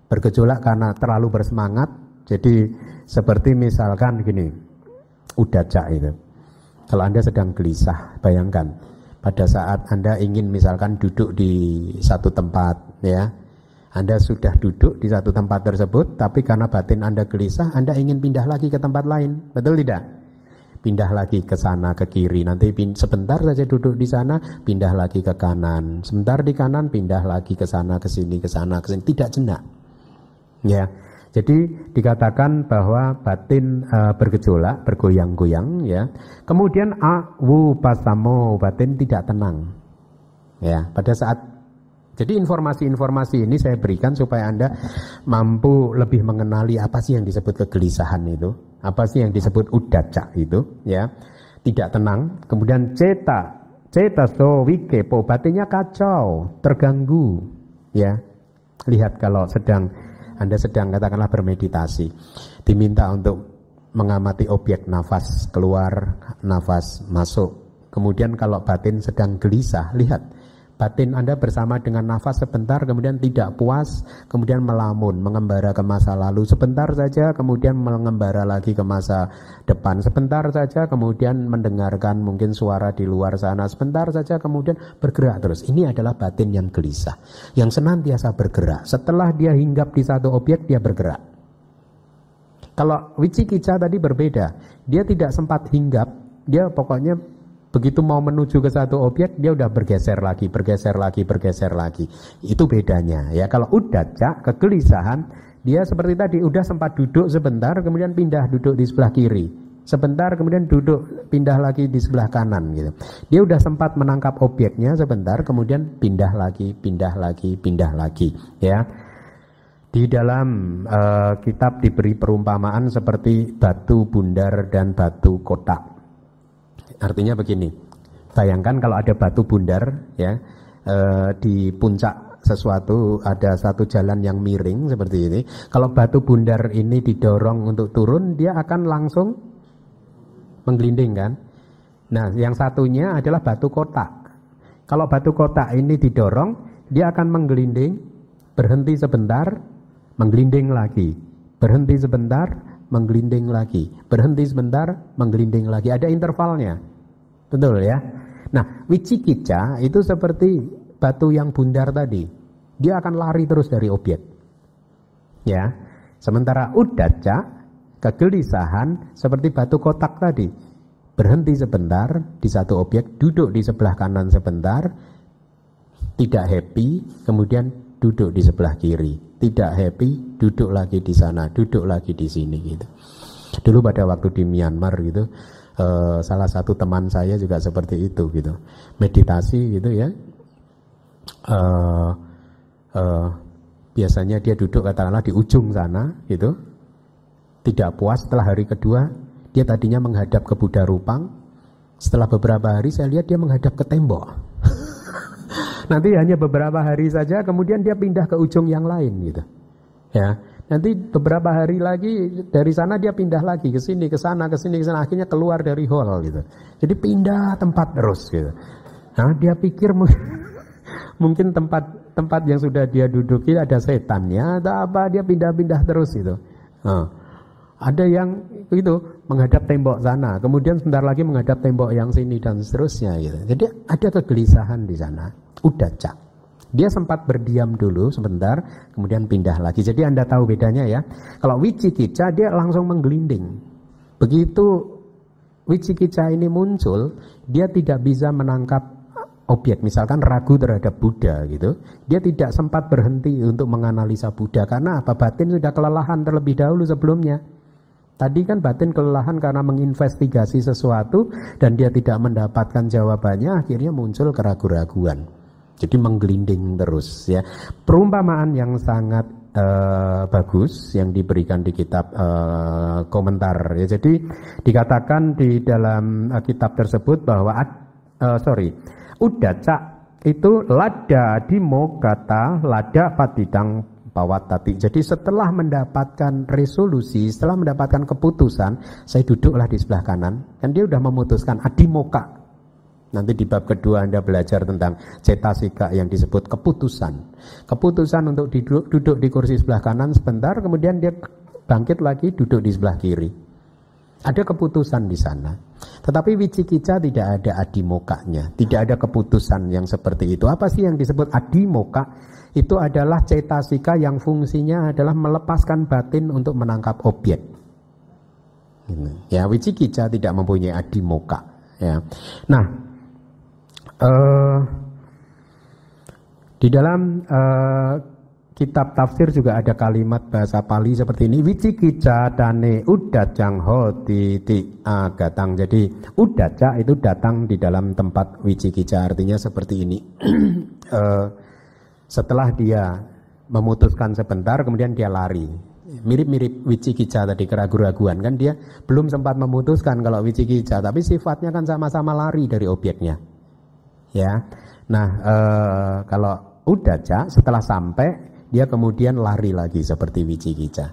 Speaker 1: Bergejolak karena terlalu bersemangat. Jadi seperti misalkan gini, udaca itu. Kalau Anda sedang gelisah, bayangkan pada saat Anda ingin misalkan duduk di satu tempat ya. Anda sudah duduk di satu tempat tersebut tapi karena batin Anda gelisah, Anda ingin pindah lagi ke tempat lain. Betul tidak? Pindah lagi ke sana ke kiri. Nanti sebentar saja duduk di sana, pindah lagi ke kanan. Sebentar di kanan, pindah lagi ke sana ke sini ke sana ke sini. Tidak jenak. Ya. Jadi dikatakan bahwa batin uh, bergejolak, bergoyang-goyang ya. Kemudian awu pasamo, batin tidak tenang. Ya, pada saat jadi informasi-informasi ini saya berikan supaya Anda mampu lebih mengenali apa sih yang disebut kegelisahan itu, apa sih yang disebut udaca itu, ya. Tidak tenang. Kemudian ceta, ceta so wikepo, batinnya kacau, terganggu, ya. Lihat kalau sedang anda sedang katakanlah bermeditasi, diminta untuk mengamati objek nafas keluar, nafas masuk. Kemudian kalau batin sedang gelisah, lihat Batin Anda bersama dengan nafas sebentar, kemudian tidak puas, kemudian melamun, mengembara ke masa lalu. Sebentar saja, kemudian mengembara lagi ke masa depan. Sebentar saja, kemudian mendengarkan mungkin suara di luar sana. Sebentar saja, kemudian bergerak terus. Ini adalah batin yang gelisah, yang senantiasa bergerak. Setelah dia hinggap di satu objek, dia bergerak. Kalau Wicikica tadi berbeda, dia tidak sempat hinggap, dia pokoknya Begitu mau menuju ke satu objek, dia udah bergeser lagi, bergeser lagi, bergeser lagi. Itu bedanya ya. Kalau udah cak kegelisahan, dia seperti tadi udah sempat duduk sebentar, kemudian pindah duduk di sebelah kiri. Sebentar kemudian duduk pindah lagi di sebelah kanan gitu. Dia udah sempat menangkap objeknya sebentar, kemudian pindah lagi, pindah lagi, pindah lagi ya. Di dalam uh, kitab diberi perumpamaan seperti batu bundar dan batu kotak. Artinya begini, bayangkan kalau ada batu bundar ya e, di puncak sesuatu ada satu jalan yang miring seperti ini. Kalau batu bundar ini didorong untuk turun, dia akan langsung menggelinding kan. Nah, yang satunya adalah batu kotak. Kalau batu kotak ini didorong, dia akan menggelinding, berhenti sebentar, menggelinding lagi, berhenti sebentar, menggelinding lagi, berhenti sebentar, menggelinding lagi. Ada intervalnya. Betul ya? Nah, wicikica itu seperti batu yang bundar tadi. Dia akan lari terus dari objek. Ya. Sementara udaca, kegelisahan seperti batu kotak tadi. Berhenti sebentar di satu objek, duduk di sebelah kanan sebentar, tidak happy, kemudian duduk di sebelah kiri tidak happy, duduk lagi di sana, duduk lagi di sini gitu. Dulu pada waktu di Myanmar gitu, uh, salah satu teman saya juga seperti itu gitu, meditasi gitu ya. Uh, uh, biasanya dia duduk katakanlah di ujung sana gitu, tidak puas setelah hari kedua dia tadinya menghadap ke Buddha Rupang, setelah beberapa hari saya lihat dia menghadap ke tembok. Nanti hanya beberapa hari saja, kemudian dia pindah ke ujung yang lain gitu. Ya, nanti beberapa hari lagi dari sana dia pindah lagi ke sini, ke sana, ke sini, ke sana, akhirnya keluar dari hall gitu. Jadi pindah tempat terus gitu. Nah, dia pikir mungkin tempat tempat yang sudah dia duduki ada setannya, atau apa dia pindah-pindah terus gitu. Nah, Ada yang itu menghadap tembok sana, kemudian sebentar lagi menghadap tembok yang sini dan seterusnya gitu. Jadi ada kegelisahan di sana. Udah cak. Dia sempat berdiam dulu sebentar, kemudian pindah lagi. Jadi Anda tahu bedanya ya. Kalau wicikica dia langsung menggelinding. Begitu wicikica ini muncul, dia tidak bisa menangkap objek misalkan ragu terhadap Buddha gitu dia tidak sempat berhenti untuk menganalisa Buddha karena apa batin sudah kelelahan terlebih dahulu sebelumnya Tadi kan batin kelelahan karena menginvestigasi sesuatu dan dia tidak mendapatkan jawabannya, akhirnya muncul keraguan-raguan. Jadi menggelinding terus ya. Perumpamaan yang sangat uh, bagus yang diberikan di kitab uh, komentar ya. Jadi dikatakan di dalam uh, kitab tersebut bahwa uh, sorry, udaca itu lada di kata lada patidang Pawatati. Jadi setelah mendapatkan resolusi, setelah mendapatkan keputusan, saya duduklah di sebelah kanan. Kan dia sudah memutuskan adimoka. Nanti di bab kedua Anda belajar tentang cetasika yang disebut keputusan. Keputusan untuk duduk, duduk di kursi sebelah kanan sebentar, kemudian dia bangkit lagi duduk di sebelah kiri. Ada keputusan di sana. Tetapi wicikica tidak ada adimokanya. Tidak ada keputusan yang seperti itu. Apa sih yang disebut adimoka? itu adalah cetasika yang fungsinya adalah melepaskan batin untuk menangkap objek. Ya, wicikica tidak mempunyai adimoka. Ya. Nah, uh, di dalam uh, kitab tafsir juga ada kalimat bahasa Pali seperti ini wicikica dane udacang hoti ti agatang jadi udaca itu datang di dalam tempat wicikica artinya seperti ini. Uh, Setelah dia memutuskan sebentar, kemudian dia lari. Mirip-mirip Wicikica tadi keraguan-raguan kan dia belum sempat memutuskan kalau Wicikica, tapi sifatnya kan sama-sama lari dari objeknya. Ya, nah ee, kalau Udaca setelah sampai dia kemudian lari lagi seperti Wicikica.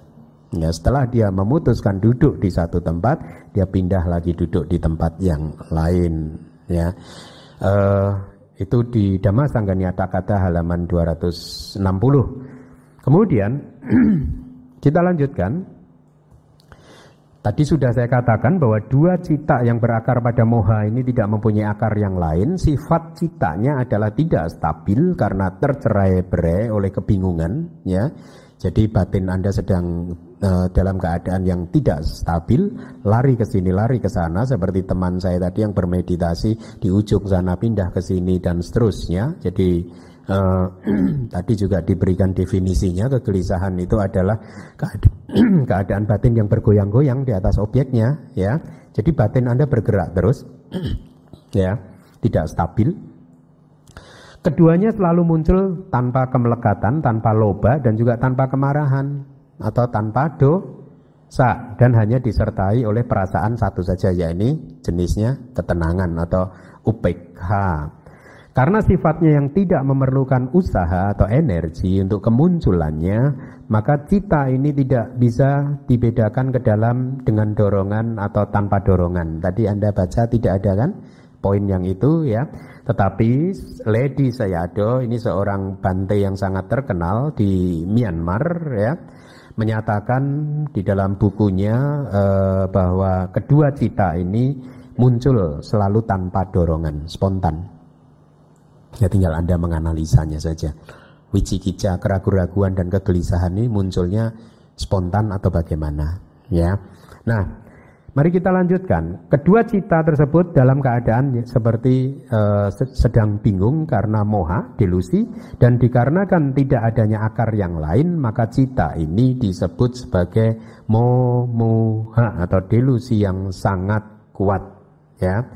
Speaker 1: Ya, setelah dia memutuskan duduk di satu tempat, dia pindah lagi duduk di tempat yang lain. Ya, uh, itu di Dhamma Sangganyata kata halaman 260. Kemudian kita lanjutkan. Tadi sudah saya katakan bahwa dua cita yang berakar pada moha ini tidak mempunyai akar yang lain. Sifat citanya adalah tidak stabil karena tercerai berai oleh kebingungan. Ya, jadi batin Anda sedang uh, dalam keadaan yang tidak stabil, lari ke sini, lari ke sana seperti teman saya tadi yang bermeditasi di ujung sana pindah ke sini dan seterusnya. Jadi uh, tadi juga diberikan definisinya kegelisahan itu adalah keadaan, batin yang bergoyang-goyang di atas objeknya, ya. Jadi batin Anda bergerak terus, ya, tidak stabil Keduanya selalu muncul tanpa kemelekatan, tanpa loba, dan juga tanpa kemarahan atau tanpa dosa dan hanya disertai oleh perasaan satu saja yakni jenisnya ketenangan atau UPK. Karena sifatnya yang tidak memerlukan usaha atau energi untuk kemunculannya, maka cita ini tidak bisa dibedakan ke dalam dengan dorongan atau tanpa dorongan. Tadi Anda baca tidak ada kan? poin yang itu ya. Tetapi Lady Sayado ini seorang bante yang sangat terkenal di Myanmar ya menyatakan di dalam bukunya eh, bahwa kedua cita ini muncul selalu tanpa dorongan, spontan. Ya tinggal Anda menganalisanya saja. Wicikica, keraguan-raguan dan kegelisahan ini munculnya spontan atau bagaimana, ya. Nah, Mari kita lanjutkan. Kedua cita tersebut dalam keadaan seperti uh, sedang bingung karena moha, delusi, dan dikarenakan tidak adanya akar yang lain, maka cita ini disebut sebagai moha atau delusi yang sangat kuat. Ya.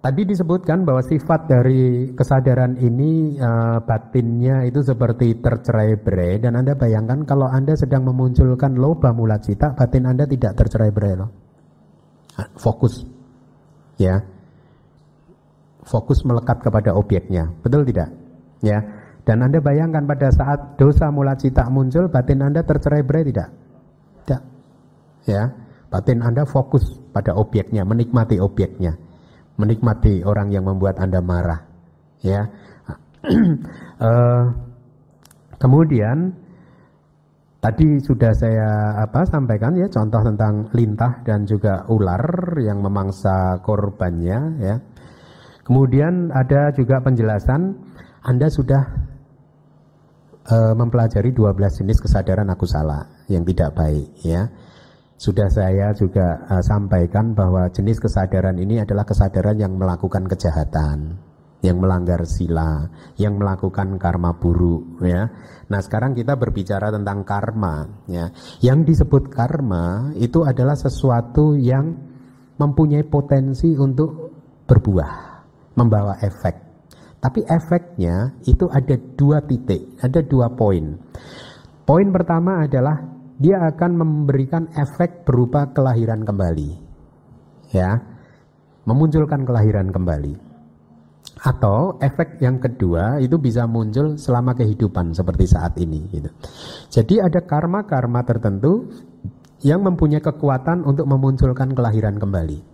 Speaker 1: Tadi disebutkan bahwa sifat dari kesadaran ini uh, batinnya itu seperti tercerai-berai dan Anda bayangkan kalau Anda sedang memunculkan loba mula cita, batin Anda tidak tercerai-berai loh. Ah, fokus. Ya. Fokus melekat kepada objeknya. Betul tidak? Ya. Dan Anda bayangkan pada saat dosa mula cita muncul, batin Anda tercerai-berai tidak? Tidak. Ya. Batin Anda fokus pada objeknya, menikmati objeknya menikmati orang yang membuat Anda marah. Ya. uh, kemudian Tadi sudah saya apa sampaikan ya contoh tentang lintah dan juga ular yang memangsa korbannya ya. Kemudian ada juga penjelasan Anda sudah uh, mempelajari 12 jenis kesadaran aku salah yang tidak baik ya. Sudah saya juga uh, sampaikan bahwa jenis kesadaran ini adalah kesadaran yang melakukan kejahatan yang melanggar sila, yang melakukan karma buruk ya. Nah, sekarang kita berbicara tentang karma ya. Yang disebut karma itu adalah sesuatu yang mempunyai potensi untuk berbuah, membawa efek. Tapi efeknya itu ada dua titik, ada dua poin. Poin pertama adalah dia akan memberikan efek berupa kelahiran kembali. Ya. Memunculkan kelahiran kembali. Atau efek yang kedua itu bisa muncul selama kehidupan seperti saat ini. Gitu. Jadi ada karma-karma tertentu yang mempunyai kekuatan untuk memunculkan kelahiran kembali.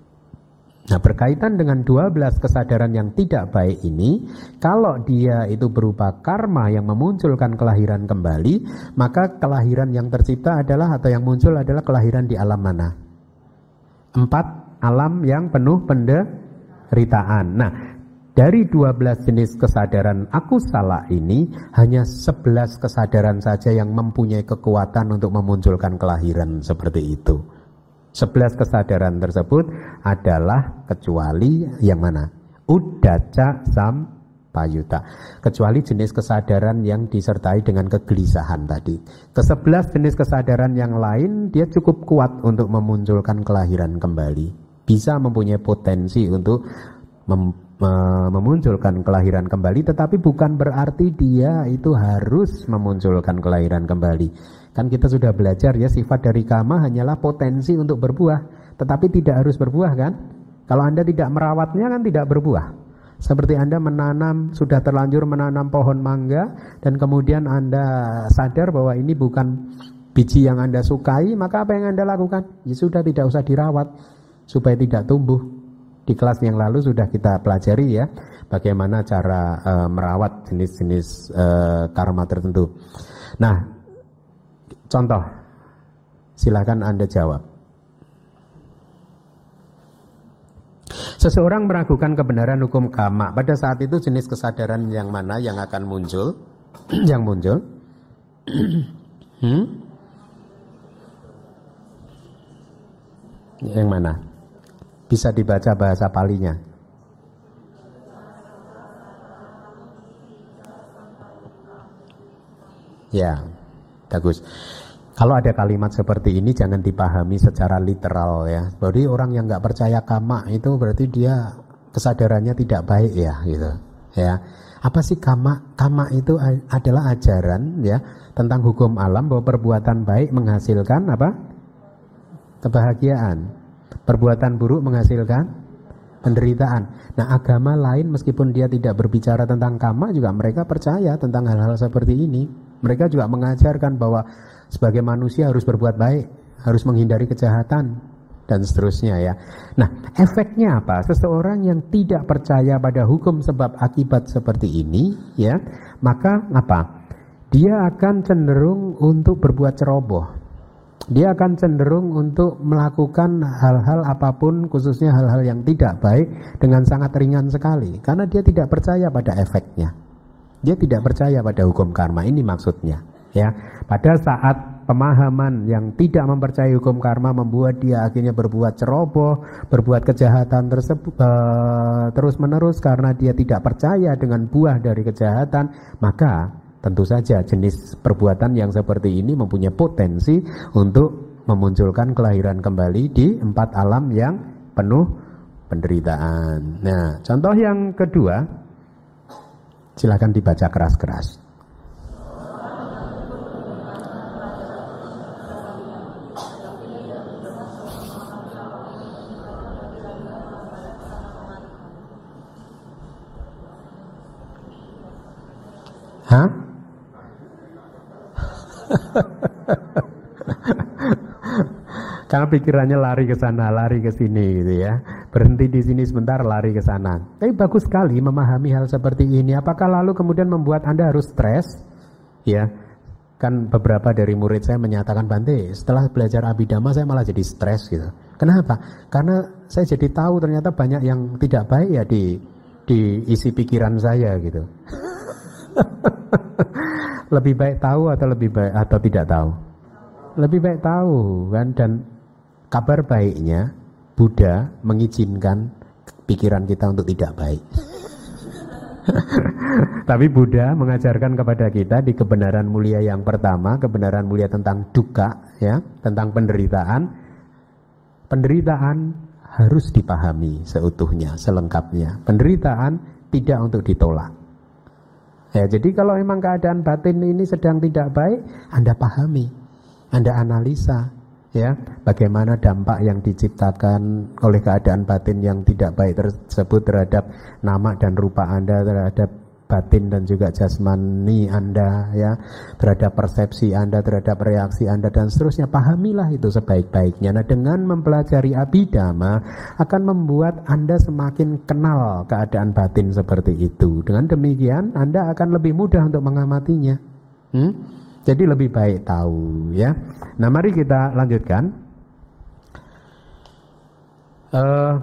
Speaker 1: Nah berkaitan dengan 12 kesadaran yang tidak baik ini Kalau dia itu berupa karma yang memunculkan kelahiran kembali Maka kelahiran yang tercipta adalah atau yang muncul adalah kelahiran di alam mana? Empat alam yang penuh penderitaan Nah dari 12 jenis kesadaran aku salah ini hanya 11 kesadaran saja yang mempunyai kekuatan untuk memunculkan kelahiran seperti itu. 11 kesadaran tersebut adalah kecuali yang mana? Udaca sam payuta. Kecuali jenis kesadaran yang disertai dengan kegelisahan tadi. Kesebelas jenis kesadaran yang lain dia cukup kuat untuk memunculkan kelahiran kembali. Bisa mempunyai potensi untuk mem memunculkan kelahiran kembali tetapi bukan berarti dia itu harus memunculkan kelahiran kembali. Kan kita sudah belajar ya sifat dari kama hanyalah potensi untuk berbuah tetapi tidak harus berbuah kan? Kalau Anda tidak merawatnya kan tidak berbuah. Seperti Anda menanam, sudah terlanjur menanam pohon mangga dan kemudian Anda sadar bahwa ini bukan biji yang Anda sukai, maka apa yang Anda lakukan? Ya sudah tidak usah dirawat supaya tidak tumbuh. Di kelas yang lalu sudah kita pelajari ya bagaimana cara uh, merawat jenis-jenis uh, karma tertentu. Nah, contoh, silakan anda jawab. Seseorang meragukan kebenaran hukum kama. Pada saat itu jenis kesadaran yang mana yang akan muncul? yang muncul? hmm? Yang mana? Bisa dibaca bahasa palinya. Ya, bagus. Kalau ada kalimat seperti ini jangan dipahami secara literal ya. Jadi orang yang nggak percaya kama itu berarti dia kesadarannya tidak baik ya gitu. Ya. Apa sih kama? Kama itu adalah ajaran ya tentang hukum alam bahwa perbuatan baik menghasilkan apa? kebahagiaan. Perbuatan buruk menghasilkan penderitaan. Nah, agama lain meskipun dia tidak berbicara tentang kama juga mereka percaya tentang hal-hal seperti ini. Mereka juga mengajarkan bahwa sebagai manusia harus berbuat baik, harus menghindari kejahatan dan seterusnya ya. Nah, efeknya apa? Seseorang yang tidak percaya pada hukum sebab akibat seperti ini ya, maka apa? Dia akan cenderung untuk berbuat ceroboh dia akan cenderung untuk melakukan hal-hal apa pun khususnya hal-hal yang tidak baik dengan sangat ringan sekali karena dia tidak percaya pada efeknya. Dia tidak percaya pada hukum karma ini maksudnya ya. Pada saat pemahaman yang tidak mempercayai hukum karma membuat dia akhirnya berbuat ceroboh, berbuat kejahatan tersebut uh, terus-menerus karena dia tidak percaya dengan buah dari kejahatan, maka Tentu saja jenis perbuatan yang seperti ini mempunyai potensi untuk memunculkan kelahiran kembali di empat alam yang penuh penderitaan. Nah, contoh yang kedua, silakan dibaca keras-keras. Karena pikirannya lari ke sana, lari ke sini gitu ya. Berhenti di sini sebentar, lari ke sana. Tapi bagus sekali memahami hal seperti ini. Apakah lalu kemudian membuat Anda harus stres? Ya. kan beberapa dari murid saya menyatakan Bante setelah belajar abidama saya malah jadi stres gitu kenapa karena saya jadi tahu ternyata banyak yang tidak baik ya di di isi pikiran saya gitu lebih baik tahu atau lebih baik atau tidak tahu lebih baik tahu kan dan kabar baiknya Buddha mengizinkan pikiran kita untuk tidak baik Tapi Buddha mengajarkan kepada kita di kebenaran mulia yang pertama, kebenaran mulia tentang duka, ya, tentang penderitaan. Penderitaan harus dipahami seutuhnya, selengkapnya. Penderitaan tidak untuk ditolak. Ya, jadi kalau memang keadaan batin ini sedang tidak baik, Anda pahami, Anda analisa, ya bagaimana dampak yang diciptakan oleh keadaan batin yang tidak baik tersebut terhadap nama dan rupa Anda terhadap batin dan juga jasmani Anda ya terhadap persepsi Anda terhadap reaksi Anda dan seterusnya. Pahamilah itu sebaik-baiknya. Nah dengan mempelajari abidama akan membuat Anda semakin kenal keadaan batin seperti itu. Dengan demikian Anda akan lebih mudah untuk mengamatinya. Hmm? Jadi lebih baik tahu ya. Nah mari kita lanjutkan. Uh,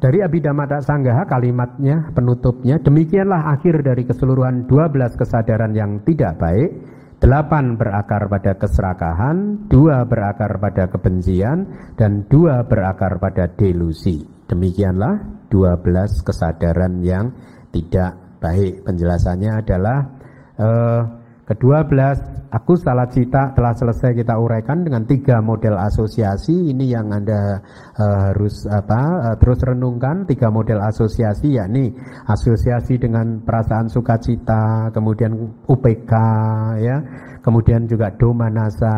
Speaker 1: dari Abhidhamata Sanggaha kalimatnya penutupnya demikianlah akhir dari keseluruhan 12 kesadaran yang tidak baik 8 berakar pada keserakahan, 2 berakar pada kebencian, dan 2 berakar pada delusi. Demikianlah 12 kesadaran yang tidak baik. Penjelasannya adalah eh, Kedua belas, aku salah cita telah selesai kita uraikan dengan tiga model asosiasi. Ini yang Anda uh, harus apa uh, terus renungkan tiga model asosiasi yakni asosiasi dengan perasaan sukacita, kemudian UPK ya, kemudian juga domanasa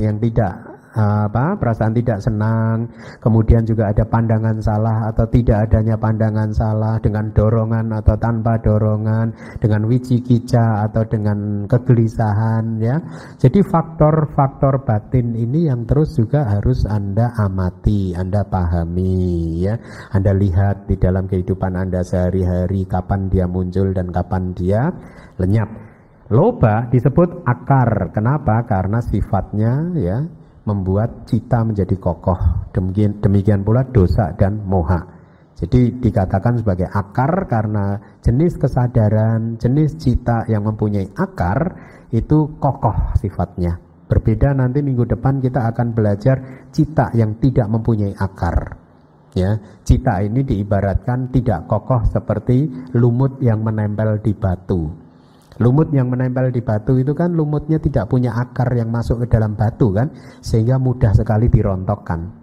Speaker 1: yang tidak apa perasaan tidak senang, kemudian juga ada pandangan salah atau tidak adanya pandangan salah dengan dorongan atau tanpa dorongan, dengan wicikica atau dengan kegelisahan ya. Jadi faktor-faktor batin ini yang terus juga harus Anda amati, Anda pahami ya. Anda lihat di dalam kehidupan Anda sehari-hari kapan dia muncul dan kapan dia lenyap. Loba disebut akar. Kenapa? Karena sifatnya ya membuat cita menjadi kokoh. Demikian, demikian pula dosa dan moha. Jadi dikatakan sebagai akar karena jenis kesadaran, jenis cita yang mempunyai akar itu kokoh sifatnya. Berbeda nanti minggu depan kita akan belajar cita yang tidak mempunyai akar. Ya, cita ini diibaratkan tidak kokoh seperti lumut yang menempel di batu. Lumut yang menempel di batu itu kan lumutnya tidak punya akar yang masuk ke dalam batu kan, sehingga mudah sekali dirontokkan.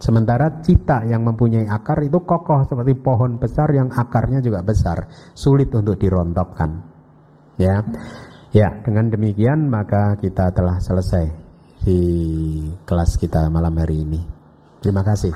Speaker 1: Sementara cita yang mempunyai akar itu kokoh seperti pohon besar yang akarnya juga besar, sulit untuk dirontokkan. Ya. Ya, dengan demikian maka kita telah selesai di kelas kita malam hari ini. Terima kasih.